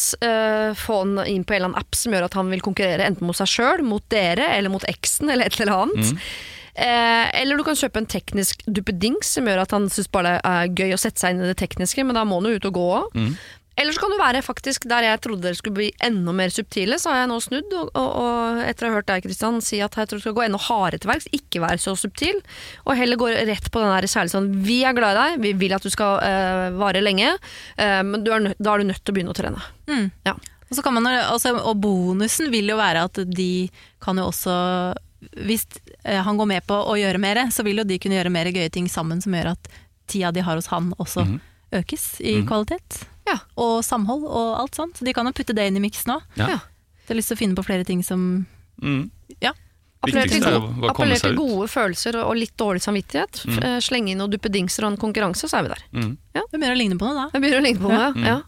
få han inn på en eller annen app som gjør at han vil konkurrere enten mot seg sjøl, mot dere eller mot eksen eller et eller annet. Mm. Eh, eller du kan kjøpe en teknisk duppedings som gjør at han syns bare det er gøy å sette seg inn i det tekniske, men da må han jo ut og gå òg. Mm. Eller så kan du være faktisk der jeg trodde dere skulle bli enda mer subtile, så har jeg nå snudd, og, og, og etter å ha hørt deg Kristian si at jeg tror du skal gå enda hardere til verks, ikke være så subtil, og heller gå rett på den der særlig sånn vi er glad i deg, vi vil at du skal øh, vare lenge, øh, men du er nød, da er du nødt til å begynne å trene. Mm. Ja. Og, så kan man, altså, og bonusen vil jo være at de kan jo også Hvis eh, han går med på å gjøre mer, så vil jo de kunne gjøre mer gøye ting sammen som gjør at tida de har hos han også Mhm. økes i Mhm. kvalitet. Ja. Og samhold og alt sånt. Så de kan jo putte det inn i miksen òg. Ja. Ja. Jeg har lyst til å finne på flere ting som Mm. Ja. Appellere til, Viktigste jo go- bare å komme appellere til gode følelser og litt dårlig samvittighet. Mm. Eh, Slenge inn noen duppedingser og en konkurranse, så er vi der. Mm. Det begynner å ligne på noe da. Det begynner å ligne på noe, ja. Ja.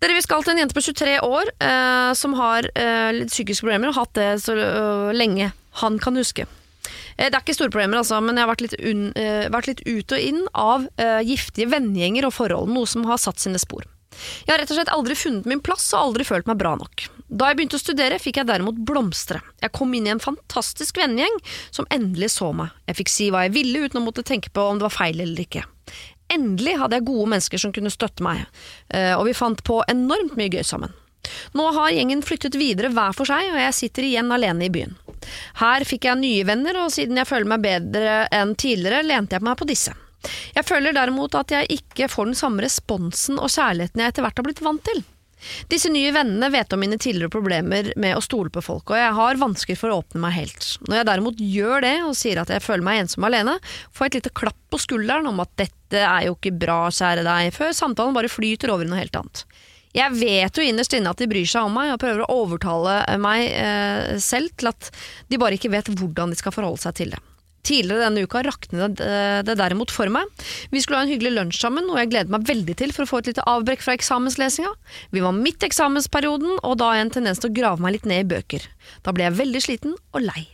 Dere, Vi skal til en jente på 23 år eh, som har eh, litt psykiske problemer og har hatt det så uh, lenge han kan huske. Eh, det er ikke store problemer, altså, men jeg har vært litt, un, eh, vært litt ut og inn av eh, giftige vennegjenger og forhold, noe som har satt sine spor. Jeg har rett og slett aldri funnet min plass og aldri følt meg bra nok. Da jeg begynte å studere, fikk jeg derimot blomstre. Jeg kom inn i en fantastisk vennegjeng som endelig så meg. Jeg fikk si hva jeg ville uten å måtte tenke på om det var feil eller ikke. Endelig hadde jeg gode mennesker som kunne støtte meg, og vi fant på enormt mye gøy sammen. Nå har gjengen flyttet videre hver for seg, og jeg sitter igjen alene i byen. Her fikk jeg nye venner, og siden jeg føler meg bedre enn tidligere, lente jeg meg på disse. Jeg føler derimot at jeg ikke får den samme responsen og kjærligheten jeg etter hvert har blitt vant til. Disse nye vennene vet om mine tidligere problemer med å stole på folk, og jeg har vansker for å åpne meg helt. Når jeg derimot gjør det og sier at jeg føler meg ensom alene, får jeg et lite klapp på skulderen om at dette er jo ikke bra, kjære deg, før samtalen bare flyter over i noe helt annet. Jeg vet jo innerst inne at de bryr seg om meg og prøver å overtale meg eh, selv til at de bare ikke vet hvordan de skal forholde seg til det. Tidligere denne uka raknet det, det derimot for meg. Vi skulle ha en hyggelig lunsj sammen, og jeg gleder meg veldig til for å få et lite avbrekk fra eksamenslesinga. Vi var midt i eksamensperioden, og da har jeg en tendens til å grave meg litt ned i bøker. Da ble jeg veldig sliten og lei.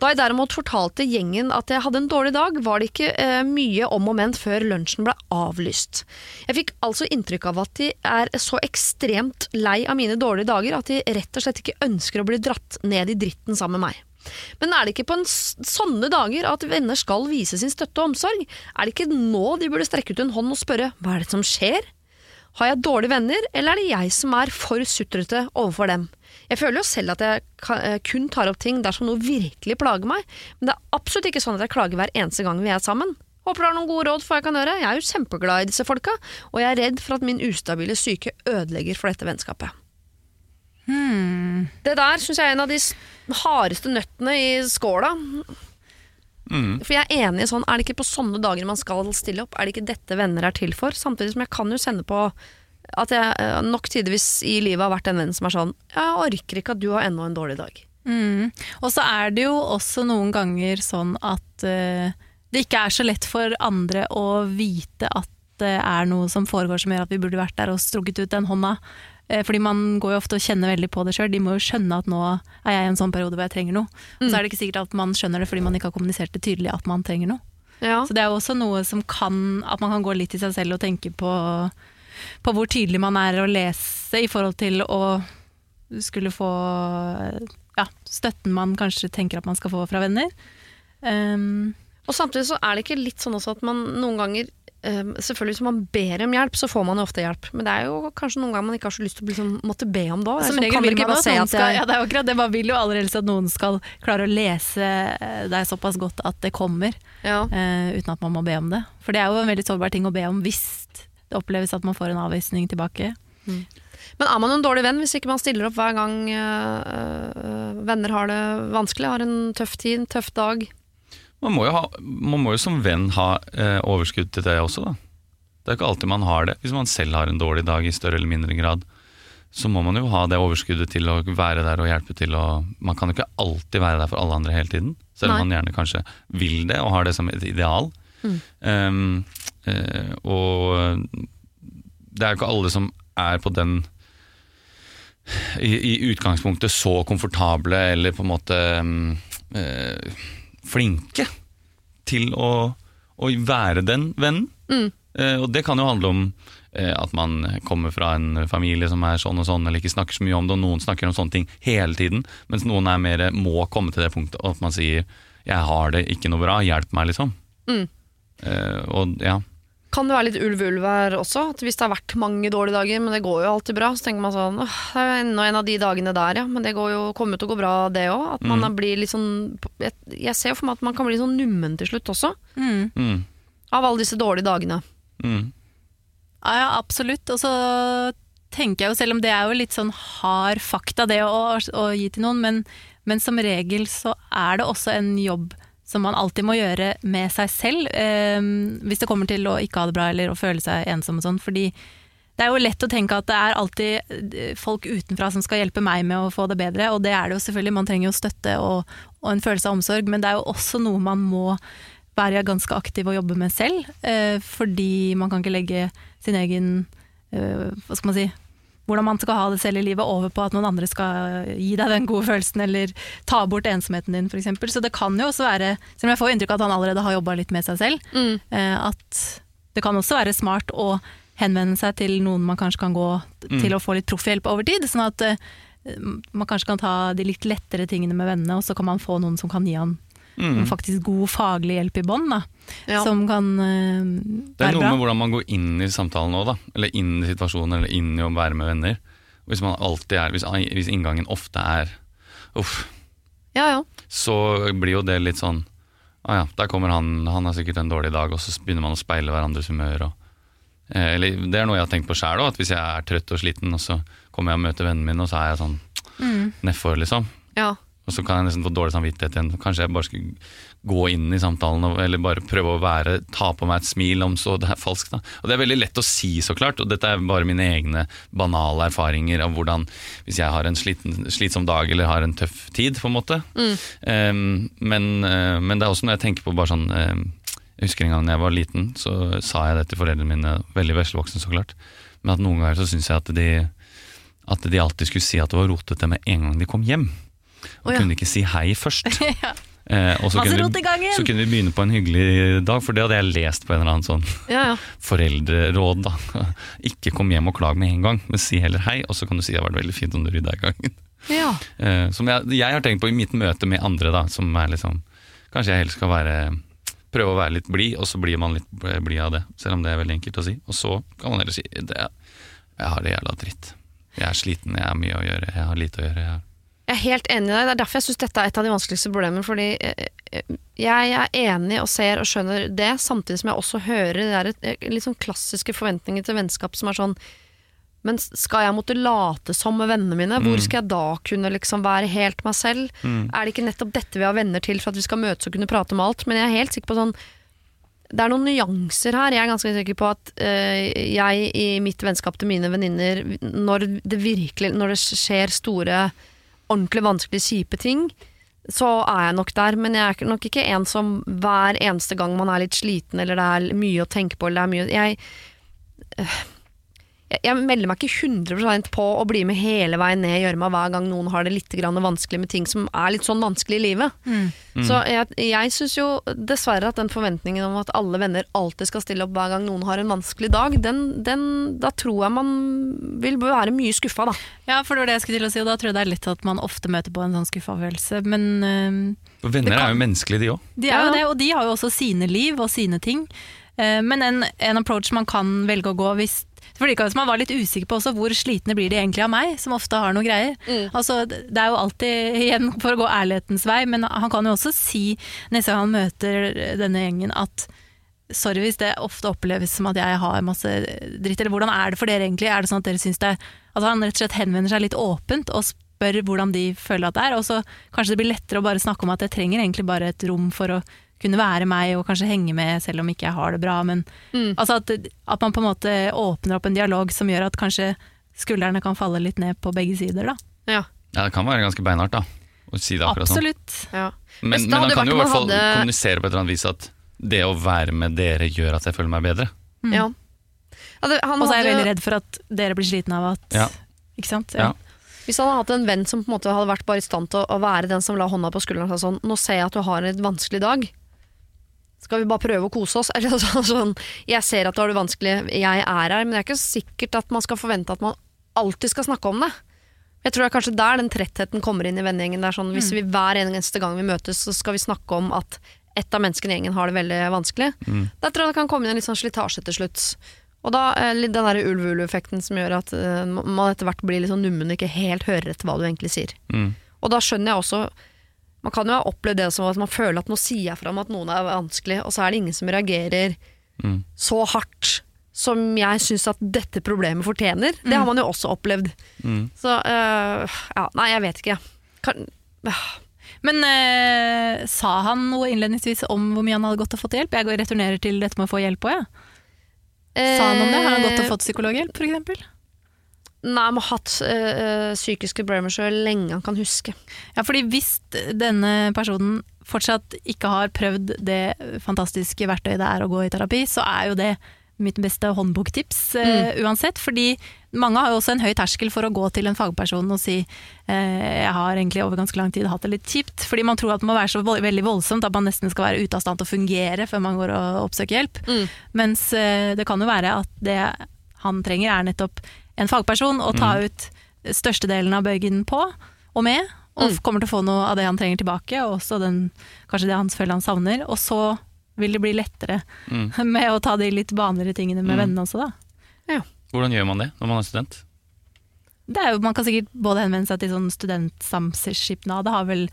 Da jeg derimot fortalte gjengen at jeg hadde en dårlig dag, var det ikke eh, mye om og men før lunsjen ble avlyst. Jeg fikk altså inntrykk av at de er så ekstremt lei av mine dårlige dager at de rett og slett ikke ønsker å bli dratt ned i dritten sammen med meg. Men er det ikke på sånne dager at venner skal vise sin støtte og omsorg? Er det ikke nå de burde strekke ut en hånd og spørre hva er det som skjer? Har jeg dårlige venner, eller er det jeg som er for sutrete overfor dem? Jeg føler jo selv at jeg eh, kun tar opp ting dersom noe virkelig plager meg, men det er absolutt ikke sånn at jeg klager hver eneste gang vi er sammen. Håper du har noen gode råd for hva jeg kan gjøre. Jeg er jo kjempeglad i disse folka, og jeg er redd for at min ustabile syke ødelegger for dette vennskapet. Det der syns jeg er en av de hardeste nøttene i skåla. Mm. For jeg er enig i sånn, er det ikke på sånne dager man skal stille opp? Er det ikke dette venner er til for? Samtidig som jeg kan jo sende på at jeg eh, nok tidvis i livet har vært en venn som er sånn Jeg orker ikke at du har ennå en dårlig dag. Mm. Og så er det jo også noen ganger sånn at uh, det ikke er så lett for andre å vite at det er noe som foregår som gjør at vi burde vært der og strukket ut den hånda. Eh, fordi man går jo ofte og kjenner veldig på det sjøl. De må jo skjønne at nå er jeg i en sånn periode hvor jeg trenger noe. Og så er det ikke sikkert at man skjønner det fordi man ikke har kommunisert det tydelig at man trenger noe. Ja. Så det er jo også noe som kan At man kan gå litt i seg selv og tenke på, på hvor tydelig man er å lese i forhold til å skulle få ja, støtten man kanskje tenker at man skal få fra venner. Um, Og samtidig så er det ikke litt sånn også at man noen ganger Selvfølgelig Hvis man ber om hjelp, så får man jo ofte hjelp. Men det er jo kanskje noen ganger man ikke har så lyst til å liksom, måtte be om det òg. Som regel vil man at noen skal, ja, det er jo akkurat det, man vil jo aller helst at noen skal klare å lese eh, deg såpass godt at det kommer, ja. uh, uten at man må be om det. For det er jo en veldig sårbar ting å be om hvis det oppleves at man får en avvisning tilbake. Men er man en dårlig venn hvis ikke man stiller opp hver gang øh, venner har det vanskelig, har en tøff tid, en tøff dag? Man må jo, ha, man må jo som venn ha eh, overskudd til det også, da. Det er ikke alltid man har det. Hvis man selv har en dårlig dag i større eller mindre grad, så må man jo ha det overskuddet til å være der og hjelpe til. Og man kan jo ikke alltid være der for alle andre hele tiden, selv om Nei. man gjerne kanskje vil det og har det som et ideal. Mm. Um, uh, og det er jo ikke alle som er på den i, i utgangspunktet så komfortable eller på en måte um, eh, flinke til å, å være den vennen. Mm. Eh, og det kan jo handle om eh, at man kommer fra en familie som er sånn og sånn, eller ikke snakker så mye om det, og noen snakker om sånne ting hele tiden, mens noen er mer må komme til det punktet at man sier 'jeg har det ikke noe bra, hjelp meg', liksom. Mm. Eh, og ja. Kan det være litt ulv-ulv her også? At hvis det har vært mange dårlige dager, men det går jo alltid bra, så tenker man sånn åh, det er enda en av de dagene der, ja. Men det går jo, kommer jo til å gå bra, det òg. At man Mm. blir litt sånn jeg, jeg ser jo for meg at man kan bli sånn nummen til slutt også. Mm. Mm, Av alle disse dårlige dagene. mm, Ja, ja, absolutt. Og så tenker jeg jo, selv om det er jo litt sånn hard fakta det å, å gi til noen, men, men som regel så er det også en jobb som man alltid må gjøre med seg selv, eh, hvis det kommer til å ikke ha det bra eller å føle seg ensom og sånn. Fordi det er jo lett å tenke at det er alltid eh, folk utenfra som skal hjelpe meg med å få det bedre, og det er det jo selvfølgelig. Man trenger jo støtte og, og en følelse av omsorg, men det er jo også noe man må være ganske aktiv og jobbe med selv, eh, fordi man kan ikke legge sin egen eh, hva skal man si, hvordan man skal ha det selv i livet over på at noen andre skal gi deg den gode følelsen eller ta bort ensomheten din f.eks. Så det kan jo også være, selv om jeg får inntrykk av at han allerede har jobba litt med seg selv, Mm. eh, at det kan også være smart å henvende seg til noen man kanskje kan gå til å få litt proffhjelp over tid, sånn at eh, man kanskje kan ta de litt lettere tingene med vennene, og så kan man få noen som kan gi han mm. faktisk god faglig hjelp i bånd. Ja. Som kan eh, Det er noe bra. med hvordan man går inn i samtalen òg. Eller inn i situasjonen, eller inn i å være med venner. Hvis man alltid er Hvis, hvis inngangen ofte er uff, Ja, ja. så blir jo det litt sånn Å ja, der kommer han, han har sikkert en dårlig dag, og så begynner man å speile hverandres humør. Og, eh, eller Det er noe jeg har tenkt på sjæl òg, at hvis jeg er trøtt og sliten, og så kommer jeg og møter vennen min, og så er jeg sånn Mm. nedfor, liksom. ja. Og så kan jeg nesten få dårlig samvittighet igjen. Kanskje jeg bare skulle gå inn i samtalen og, eller bare prøve å være, ta på meg et smil om så det er falskt. Da. Og Det er veldig lett å si, så klart, og dette er bare mine egne banale erfaringer av hvordan Hvis jeg har en sliten, slitsom dag eller har en tøff tid, på en måte. Em, men, uh, men det er også når jeg tenker på bare sånn em, Jeg husker en gang da jeg var liten, så sa jeg det til foreldrene mine, veldig veslevoksen så klart, men at noen ganger så syns jeg at de, at de alltid skulle si at det var rotete med en gang de kom hjem. Og oh, ja. kunne ikke si hei først. Ja. Eh, og så kunne, vi, så kunne vi begynne på en hyggelig dag, for det hadde jeg lest på en eller annen sånn ja, ja. foreldreråd. da. Ikke kom hjem og klag med en gang, men si heller hei, og så kan du si det har vært veldig fint om du rydda i gangen. ja. Eh, som jeg, jeg har tenkt på i mitt møte med andre, da, som er liksom Kanskje jeg heller skal være prøve å være litt blid, og så blir man litt blid av det. Selv om det er veldig enkelt å si. Og så kan man heller si det, jeg har det jævla dritt. Jeg er sliten, jeg har mye å gjøre, jeg har lite å gjøre. Jeg har Jeg er helt enig i deg. Det er derfor jeg syns dette er et av de vanskeligste problemene. Fordi eh, eh, jeg er enig og ser og skjønner det, samtidig som jeg også hører det der, eh, litt sånn klassiske forventninger til vennskap som er sånn Men skal jeg måtte late som med vennene mine? Hvor skal jeg da kunne liksom være helt meg selv? Er det ikke nettopp dette vi har venner til, for at vi skal møtes og kunne prate om alt? Men jeg er helt sikker på sånn det er noen nyanser her. Jeg er ganske sikker på at eh, jeg i mitt vennskap til mine venninner, når det virkelig Når det skjer store, ordentlig vanskelig kjipe ting, så er jeg nok der. Men jeg er nok ikke en som hver eneste gang man er litt sliten, eller det er mye å tenke på, eller det er mye Jeg, jeg, melder meg ikke 100% på å bli med hele veien ned i gjørma hver gang noen har det litt grann vanskelig med ting som er litt sånn vanskelig i livet. Mm. Så jeg, jeg syns jo dessverre at den forventningen om at alle venner alltid skal stille opp hver gang noen har en vanskelig dag, den, den, da tror jeg man vil være mye skuffa, da. Ja, for det var det jeg skulle til å si, og da tror jeg det er lett at man ofte møter på en sånn skuffa følelse. Men øh, For venner kan- er jo menneskelige, de òg. de er jo det, og de har jo også sine liv og sine ting. Eh, men en, en approach man kan velge å gå hvis for det kan man var litt usikker på også hvor slitne blir de egentlig av meg, som ofte har noe greier. Mm. Altså, det er jo alltid igjen for å gå ærlighetens vei, men han kan jo også si neste gang han møter denne gjengen at sorry hvis det ofte oppleves som at jeg har masse dritt, eller hvordan er det for dere egentlig? Er det sånn at dere syns det At han rett og slett henvender seg litt åpent og spør hvordan de føler at det er, og så kanskje det blir lettere å bare snakke om at jeg trenger egentlig bare et rom for å kunne være meg og kanskje henge med selv om ikke jeg har det bra. Men Mm. altså at, at man på en måte åpner opp en dialog som gjør at kanskje skuldrene kan falle litt ned på begge sider. da. Ja. Ja, det kan være ganske beinhardt, da. Å si det akkurat sånn. Absolutt. ja. Men, men han kan jo i hvert fall hadde- kommunisere på et eller annet vis at det å være med dere gjør at jeg føler meg bedre. ja. Ja, det, Og så er jeg veldig redd for at dere blir slitne av at Ja. Ikke sant? Ja. Hvis han hadde hatt en venn som på en måte hadde vært bare i stand til å, å være den som la hånda på skulderen og sa sånn Nå ser jeg at du har en vanskelig dag. Skal vi bare prøve å kose oss? Eller sånn, sånn Jeg ser at du har det vanskelig, jeg er her. Men det er ikke sikkert at man skal forvente at man alltid skal snakke om det. Jeg tror det er kanskje der den trettheten kommer inn i vennegjengen. Sånn, Hvis vi hver eneste gang vi møtes, så skal vi snakke om at ett av menneskene i gjengen har det veldig vanskelig. Da tror jeg det kan komme inn en litt sånn slitasje til slutt. Og da eh, den der ulv-ulv-effekten som gjør at eh, man etter hvert blir litt sånn nummen og ikke helt hører etter hva du egentlig sier. Mm. Og da skjønner jeg også Man kan jo ha opplevd det som at man føler at nå sier jeg fra om at noen er vanskelig, og så er det ingen som reagerer Mm. så hardt som jeg syns at dette problemet fortjener. Det har man jo også opplevd. Mm. Så øh, ja, nei, jeg vet ikke. Kan, Men øh, sa han noe innledningsvis om hvor mye han hadde gått og fått hjelp? Jeg returnerer til dette med å få hjelp òg, jeg. Sa han om det? Har han gått og fått psykologhjelp, f.eks.? Nei, han har hatt øh, psykiske problemer så lenge han kan huske. Ja, fordi hvis denne personen fortsatt ikke har prøvd det fantastiske verktøyet det er å gå i terapi, så er jo det mitt beste håndboktips eh, uansett. Fordi mange har jo også en høy terskel for å gå til en fagperson og si eh, jeg har egentlig over ganske lang tid hatt det litt kjipt. Fordi man tror at det må være så vold veldig voldsomt at man nesten skal være ute av stand til å fungere før man går og oppsøker hjelp. Mm. Mens eh, det kan jo være at det han trenger er nettopp en fagperson å ta ut størstedelen av bøygen på og med, og Mm. kommer til å få noe av det han trenger tilbake, og også den, kanskje det han føler han savner. Og så vil det bli lettere Mm. med å ta de litt vanligere tingene med Mm. vennene også, da. Hvordan gjør man det når man er student? Det er jo, man kan sikkert både henvende seg til sånn studentsamskipnad, har vel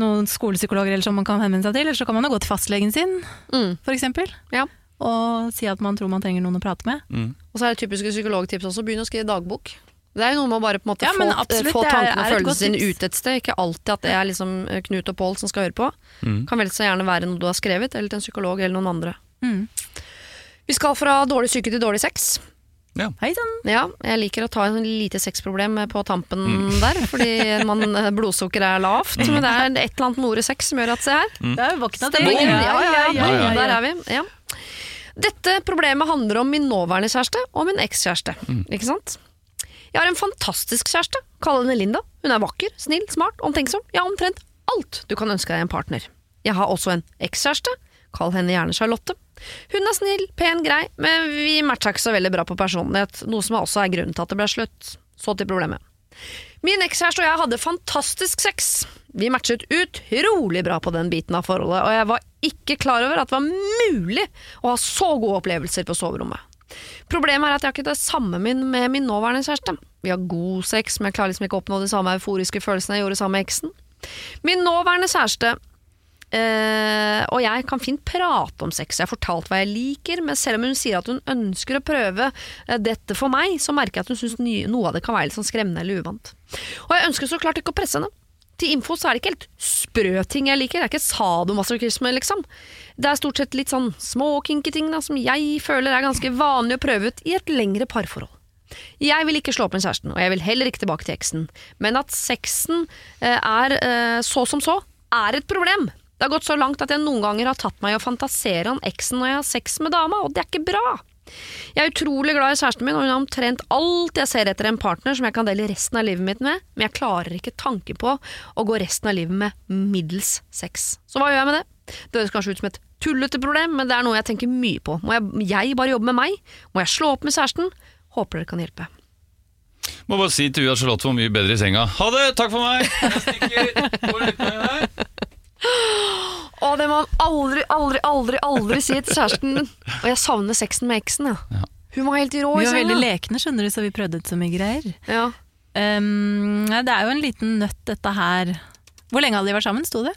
noen skolepsykologer eller som man kan henvende seg til, eller så kan man jo gå til fastlegen sin, Mm. for eksempel. Ja. Og si at man tror man trenger noen å prate med. Mm. Og så er det typiske psykologtips også, begynn å skrive dagbok. Det er jo noe med å bare på en måte Ja, få, absolutt, få tankene og følelsene sine ut et sted. Ikke alltid at det er liksom eh, Knut og Pål som skal høre på. Mm. Kan vel så gjerne være noe du har skrevet, eller til en psykolog eller noen andre. Mm. Vi skal fra dårlig syke til dårlig sex. Ja. Hei sann! Ja, jeg liker å ta en lite sexproblem på tampen Mm. der, fordi man, blodsukkeret blodsukker er lavt. Men det er et eller annet med ordet sex som gjør at se her. Mm. Det er jo våkna til ja, ja, ja. Der er vi. Ja. Dette problemet handler om min nåværende kjæreste og min ekskjæreste. Ikke sant? Jeg har en fantastisk kjæreste. Kall henne Linda. Hun er vakker, snill, smart, omtenksom. Ja, omtrent alt du kan ønske deg i en partner. Jeg har også en ekskjæreste. Kall henne gjerne Charlotte. Hun er snill, pen, grei, men vi matcha ikke så veldig bra på personlighet, noe som også er grunnen til at det ble slutt. Så til problemet. Min ekskjæreste og jeg hadde fantastisk sex. Vi matchet utrolig bra på den biten av forholdet, og jeg var ikke klar over at det var mulig å ha så gode opplevelser på soverommet. Problemet er at jeg har ikke det samme min med min nåværende kjæreste. Vi har god sex, men jeg klarer liksom ikke å oppnå de samme euforiske følelsene jeg gjorde sammen med eksen. Min nåværende kjæreste og jeg kan fint prate om sex. Jeg har fortalt hva jeg liker, men selv om hun sier at hun ønsker å prøve eh, dette for meg, så merker jeg at hun syns noe av det kan være litt sånn skremmende eller uvant. Og jeg ønsker så klart ikke å presse henne. Til info så er det ikke helt sprø ting jeg liker, det er ikke sadomasochisme, liksom. Det er stort sett litt sånn små kinky ting da, som jeg føler er ganske vanlig å prøve ut i et lengre parforhold. Jeg vil ikke slå opp med kjæresten, og jeg vil heller ikke tilbake til eksen. Men at sexen eh, er eh, så som så, er et problem. Det har gått så langt at jeg noen ganger har tatt meg i å fantasere om eksen når jeg har sex med dama, og det er ikke bra. Jeg er utrolig glad i kjæresten min, og hun har omtrent alt jeg ser etter en partner som jeg kan dele resten av livet mitt med, men jeg klarer ikke tanken på å gå resten av livet med middels sex. Så hva gjør jeg med det? Det høres kanskje ut som et tullete problem, men det er noe jeg tenker mye på. Må jeg, jeg bare jobbe med meg? Må jeg slå opp med kjæresten? Håper dere kan hjelpe. Må bare si til Ua Charlotte hvor mye bedre i senga. Ha det! Takk for meg! Jeg stikker. Går med her. Å, det må man aldri, aldri, aldri aldri si til kjæresten. Og jeg savner sexen med eksen, ja. Ja. Hun var helt rå Vi var veldig senga. lekne, skjønner du, så vi prøvde ut så mye greier. Ja. Um, det er jo en liten nøtt, dette her. Hvor lenge hadde de vært sammen, sto det?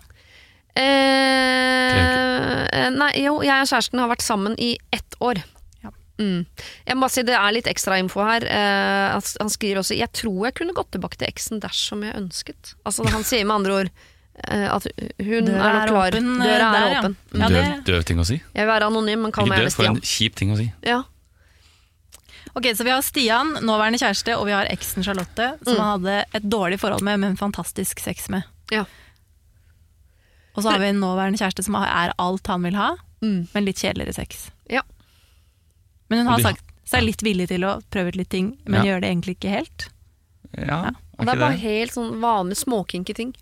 Eh, nei, jo, jeg og kjæresten har vært sammen i ett år. Ja. Mm. Jeg må bare si Det er litt ekstra info her. Eh, han, han skriver også Jeg tror jeg kunne gått tilbake til eksen dersom jeg ønsket. Altså Han sier med andre ord eh, at hun Døra er er klar. åpen, eh, Døra er der, åpen. Ja, døv, det- døv ting å si. Jeg vil være anonym, men kall Ikke meg døv, gjerne for en kjip ting å si. Ja. Ok, Så vi har Stian, nåværende kjæreste, og vi har eksen Charlotte, som Mm. han hadde et dårlig forhold med, men fantastisk sex med. Ja. Og så har vi en nåværende kjæreste som er alt han vil ha, Mm. men litt kjedeligere sex. Ja. Men hun har sagt seg litt villig til å prøve ut litt ting, men Ja. gjør det egentlig ikke helt. Ja, Og er det er bare helt sånn vanlige småkinky ting.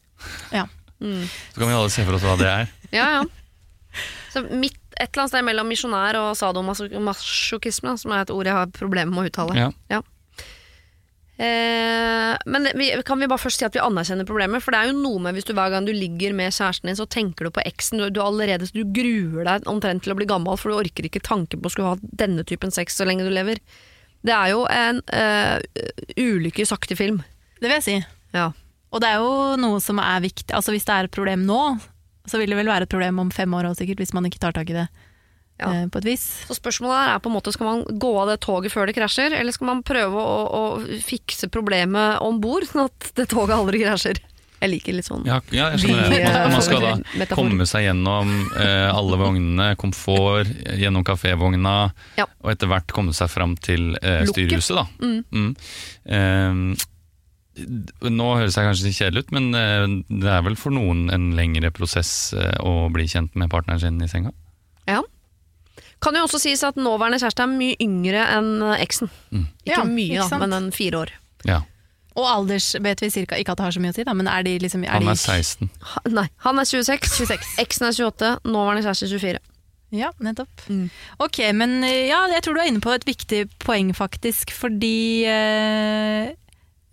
Ja. Mm. Så kan vi alle se for oss hva det er. Ja, ja. Så midt, et eller annet sted mellom misjonær og sadomasochisme, som er et ord jeg har problemer med å uttale. Ja. Eh, men det- vi, kan vi bare først si at vi anerkjenner problemet? For det er jo noe med hvis du hver gang du ligger med kjæresten din, så tenker du på eksen. Du, du, allerede, du gruer deg omtrent til å bli gammel, for du orker ikke tanken på å skulle ha denne typen sex så lenge du lever. Det er jo en uh, ulykkesaktig film. Det vil jeg si. Ja. Og det er jo noe som er viktig. Altså Hvis det er et problem nå, så vil det vel være et problem om fem år òg, sikkert, hvis man ikke tar tak i det Ja. eh, på et vis. Så spørsmålet er på en måte skal man gå av det toget før det krasjer, eller skal man prøve å, å fikse problemet om bord, sånn at det toget aldri krasjer? Jeg liker litt sånn. Ja, ja, jeg skjønner det. Man, man skal da metafor. komme seg gjennom eh, alle vognene, komfort, gjennom kafévogna, Ja. og etter hvert komme seg fram til eh, styrehuset. Da. Mm. Mm. Eh, nå høres jeg kanskje kjedelig ut, men eh, det er vel for noen en lengre prosess eh, å bli kjent med partneren sin i senga? Ja. Kan jo også sies at nåværende kjæreste er mye yngre enn eh, eksen. Mm. Ikke Ja, mye, ikke da, men en fire år. Ja. Og alders vet vi cirka, ikke at det har så mye å si, da, men er de liksom er Han er 16. Ha, nei, han er 26, 26. eksen er 28, nåværende kjæreste 24. Ja, nettopp. Mm. Ok, men ja, jeg tror du er inne på et viktig poeng, faktisk. Fordi eh,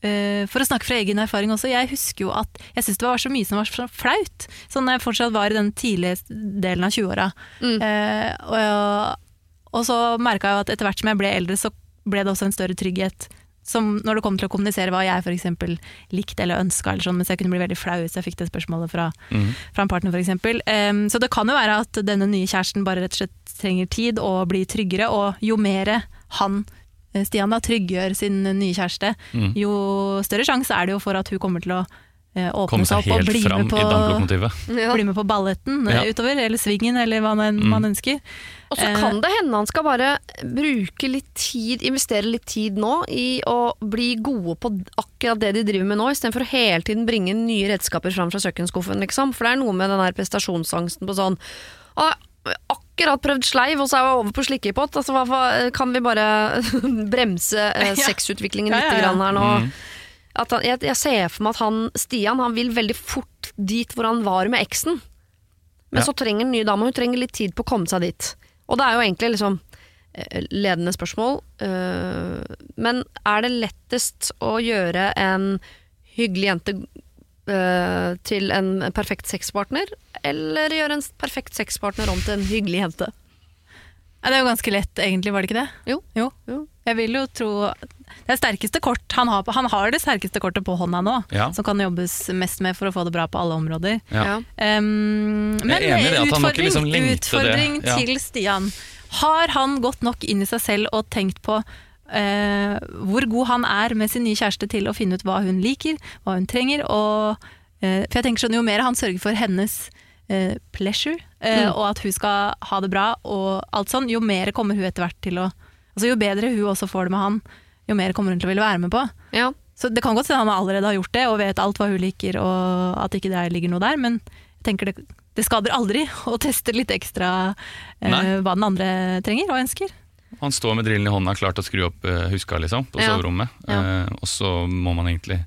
For å snakke fra egen erfaring også, jeg husker jo at jeg syntes det var så mye som var så flaut. Sånn når jeg fortsatt var i den tidlige delen av 20-åra. Mm. Eh, og, og så merka jeg jo at etter hvert som jeg ble eldre, så ble det også en større trygghet. Som når det kom til å kommunisere hva jeg f.eks. likte eller ønska, eller sånn, mens jeg kunne bli veldig flau hvis jeg fikk det spørsmålet fra, mm. fra en partner f.eks. Um, så det kan jo være at denne nye kjæresten bare rett og slett trenger tid og blir tryggere, og jo mer han eh, Stian da tryggjør sin nye kjæreste, Mm. jo større sjanse er det jo for at hun kommer til å eh, åpne Komme seg opp og bli med, på. Ja. bli med på balletten eh, Ja. utover, eller svingen, eller hva man, Mm. man ønsker. Og så kan det hende han skal bare bruke litt tid, investere litt tid nå i å bli gode på akkurat det de driver med nå, istedenfor å hele tiden bringe nye redskaper fram fra kjøkkenskuffen, liksom. For det er noe med den der prestasjonsangsten på sånn «Å, Akkurat prøvd sleiv, og så er vi over på slikkepott. Altså, hva, kan vi bare bremse eh, Ja. sexutviklingen litt ja, ja. grann her nå? Mm. At han, jeg, jeg ser for meg at han, Stian han vil veldig fort dit hvor han var med eksen. Men Ja. så trenger den nye dama hun trenger litt tid på å komme seg dit. Og det er jo egentlig liksom eh, ledende spørsmål. Øh, Men er det lettest å gjøre en hyggelig jente øh, til en perfekt sexpartner, eller gjøre en perfekt sexpartner om til en hyggelig jente? Ja, det er jo ganske lett, egentlig, var det ikke det? Jo. jo. Jo. Jeg vil jo tro Det er sterkeste kort han har, på, han har det sterkeste kortet på hånda nå, Ja. som kan jobbes mest med for å få det bra på alle områder. Ja. Um, men utfordring, liksom det. utfordring Ja. til Stian. Har han gått nok inn i seg selv og tenkt på Uh, hvor god han er med sin nye kjæreste til å finne ut hva hun liker, hva hun trenger? Og, uh, for jeg tenker sånn, Jo mer han sørger for hennes eh, pleasure, eh, Mm. og at hun skal ha det bra, og alt sånn, jo mer kommer hun etter hvert til å altså Jo bedre hun også får det med han, jo mer kommer hun til å ville være med på. Ja. Så det kan godt hende han allerede har gjort det, og vet alt hva hun liker, og at ikke det ligger noe der, men jeg tenker det, det skader aldri å teste litt ekstra eh, hva den andre trenger og ønsker. Han står med drillen i hånda klar til å skru opp uh, huska liksom, på Ja. soverommet. Ja. Eh, og så må man egentlig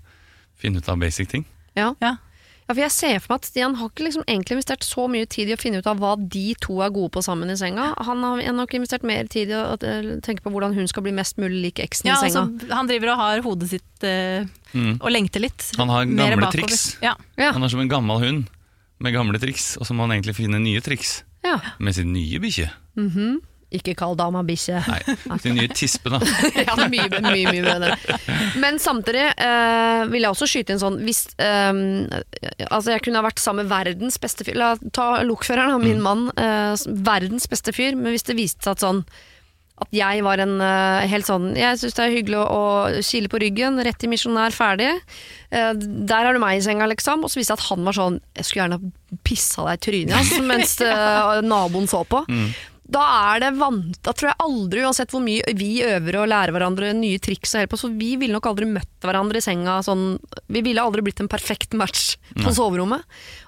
finne ut av basic ting. Ja. Ja. Ja, for jeg ser for meg at Stian har ikke liksom egentlig investert så mye tid i å finne ut av hva de to er gode på sammen i senga. Han har nok investert mer tid i å eh, tenke på hvordan hun skal bli mest mulig lik eksen Ja, i senga. altså, han driver og har hodet sitt eh, Mm. og lengter litt. Han har gamle triks. Ja. Ja. Han er som en gammel hund. med gamle triks, og så må han egentlig finne nye triks Ja. med sin nye bikkje. Ikke kall dama bikkje. Nei, sin nye tispe, da. ja, mye, mye, mye bedre. Men samtidig eh, vil jeg også skyte inn sånn hvis, eh, Altså, jeg kunne ha vært sammen med verdens beste fyr. La ta lokføreren, min mann. eh, verdens beste fyr. Men hvis det viste seg at sånn at jeg var en uh, helt sånn Jeg syns det er hyggelig å, å kile på ryggen, rett i misjonær, ferdig. Uh, der har du meg i senga, liksom. Og så viste det at han var sånn Jeg skulle gjerne ha pissa deg i trynet altså, mens uh, naboen så på. Da er det vant, da tror jeg aldri, uansett hvor mye vi øver og lærer hverandre nye triks og helt på, så vi ville nok aldri møtt hverandre i senga sånn Vi ville aldri blitt en perfekt match på soverommet.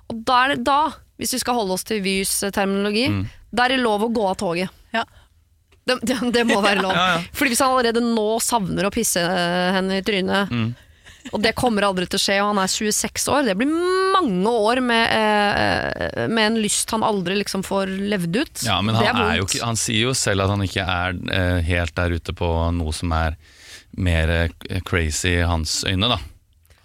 Og da er det da, hvis vi skal holde oss til Vys terminologi, da er det lov å gå av toget. Ja. Det, det, det må være lov. Ja, ja. Fordi hvis han allerede nå savner å pisse eh, henne i trynet, Mm. Og det kommer aldri til å skje, og han er 26 år, det blir mange år med, eh, med en lyst han aldri liksom får levd ut. Ja, men han, er jo ikke, han sier jo selv at han ikke er eh, helt der ute på noe som er mer eh, crazy i hans øyne, da.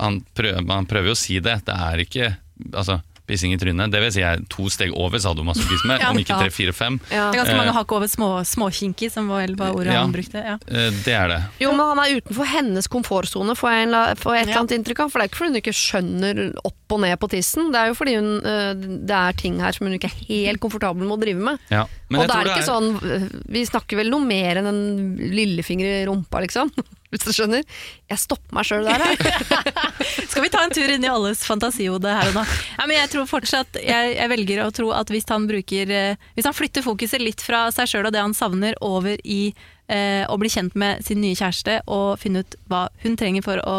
Han prøver, han prøver jo å si det. Det er ikke altså, pissing i trynet. Det vil si er to steg over sadomasochisme, Ja, om ikke tre, fire, fem. Ja. Det er ganske mange Eh, hakk over små, småkinky, som var vel var ordet Ja. han brukte. Ja. Eh, Det er det. Jo, men han er utenfor hennes komfortsone, får jeg, en la- får et eller annet inntrykk av. For det er ikke fordi hun ikke skjønner opp og ned på tissen, det er jo fordi hun, øh, det er ting her som hun ikke er helt komfortabel med å drive med. Ja. Men og jeg det tror er ikke sånn øh, Vi snakker vel noe mer enn en lillefinger i rumpa, liksom. Hvis du skjønner. Jeg stopper meg sjøl der. Skal vi ta en tur inn i alles fantasihode her og nå? Ja, men jeg tror fortsatt, jeg, jeg velger å tro at hvis han bruker eh, Hvis han flytter fokuset litt fra seg sjøl og det han savner, over i eh, å bli kjent med sin nye kjæreste og finne ut hva hun trenger for å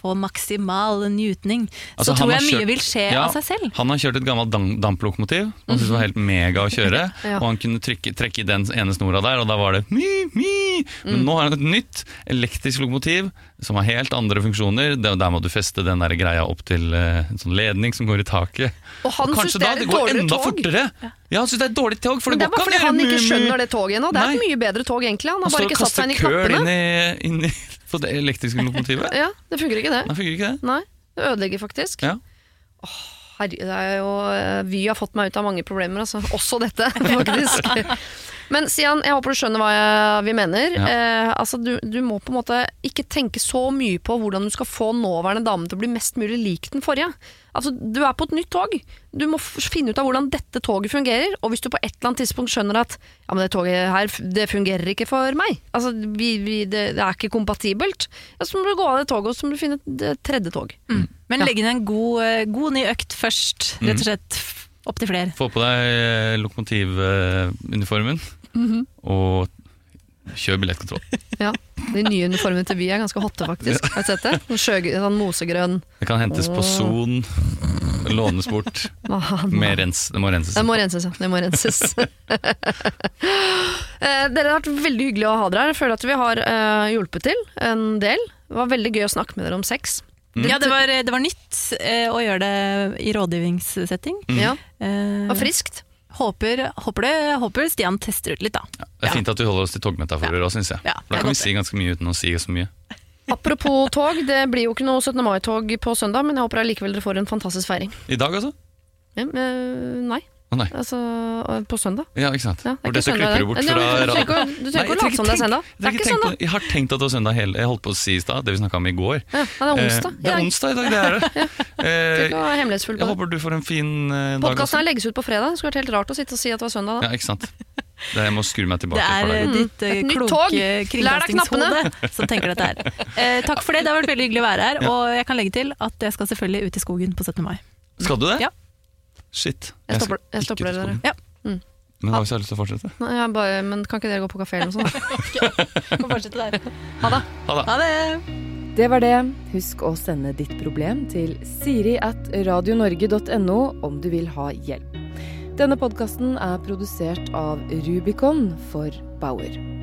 få maksimal njutning, Altså, så tror jeg mye kjørt- vil skje Ja, av seg selv. Han har kjørt et gammelt damplokomotiv, som han syntes var helt mega å kjøre. Ja. Og han kunne trykke, trekke i den ene snora der, og da var det mi, mi. Men nå har han et nytt elektrisk lokomotiv som har helt andre funksjoner. Der, der må du feste den der greia opp til eh, en sånn ledning som går i taket. Og han syns det er det et dårligere tog. fortere. Ja, han syns det er et dårlig tog, for det, det er bare fordi han ikke skjønner det toget ennå. Det er et mye bedre tog, egentlig. Han har bare ikke satt seg inn i køl inn knappene. i, inn i på det elektriske lokomotivet. Ja, det funker ikke, det. Nei, fungerer ikke det? Nei, det ødelegger faktisk. Ja. Herre, det er jo, eh, Vy har fått meg ut av mange problemer, altså. Også dette, faktisk. Men Sian, jeg håper du skjønner hva jeg, vi mener. Ja. Eh, altså, du, du må på en måte ikke tenke så mye på hvordan du skal få nåværende dame til å bli mest mulig lik den forrige. Altså, Du er på et nytt tog. Du må finne ut av hvordan dette toget fungerer. Og hvis du på et eller annet tidspunkt skjønner at ja, men det toget her det fungerer ikke for meg, altså, vi, vi, det, det er ikke kompatibelt, ja, så må du gå av det toget og så må du finne et tredje tog. Men Ja. legg inn en god, eh, god ny økt først, rett og slett. Opp til flere. Få på deg eh, Mhm. og kjør billettkontroll. Ja, De nye uniformene til Vy er ganske hotte, faktisk. Har du sett det? Sånn, sånn mosegrønn. Det kan hentes på Son, lånes bort. Med rens, det må renses. Det må renses, ja. Det må renses. Eh, Dere har vært veldig hyggelig å ha dere her. Jeg føler at vi har eh, hjulpet til en del. Det var veldig gøy å snakke med dere om sex. Ja, det var, det var nytt eh, å gjøre det i rådgivningssetting. Ja, Eh, det var friskt. Håper, håper, det, håper Stian tester ut litt, da. Det er fint at vi holder oss til togmetaforer òg, syns jeg. Ja, da kan vi si ganske mye uten å si så mye. Apropos tog, det blir jo ikke noe 17. mai-tog på søndag, men jeg håper allikevel dere får en fantastisk feiring. I dag, altså? Ja, øh, nei, Nei. altså på søndag. Ja, ikke sant. Ja, det er For ikke dette søndag, klipper du bort fra radio. Du trenger ikke å- jeg late som det er søndag. Det er ikke søndag. Jeg har tenkt at det var søndag hele Jeg holdt på å si i stad, det vi snakka om i går. Ja, det er onsdag. Eh, det er onsdag i dag, det er det. Eh, å jeg håper du får en fin eh, dag Podkasten legges ut på fredag. Det skulle vært helt rart å sitte og si at det var søndag da. Ja, ikke sant. Det, jeg må skru meg tilbake. Det er eh, ditt eh, kloke kringkastingshode som tenker dette her. Eh, takk for det, det har vært veldig hyggelig å være her. Ja. Og jeg kan legge til at jeg skal selvfølgelig ut i skogen på 17. mai. Skal du det? Ja. Shit. Jeg stopper, jeg stopper dere. skogen. Ja. Men har har lyst til å fortsette? Nei, jeg bare, men kan ikke dere gå på kafé eller noe sånt? Der. Ha det. Ha det. Ha det! Det var det. Husk å sende ditt problem til siri at radionorge.no om du vil ha hjelp. Denne podkasten er produsert av Rubicon for Bauer.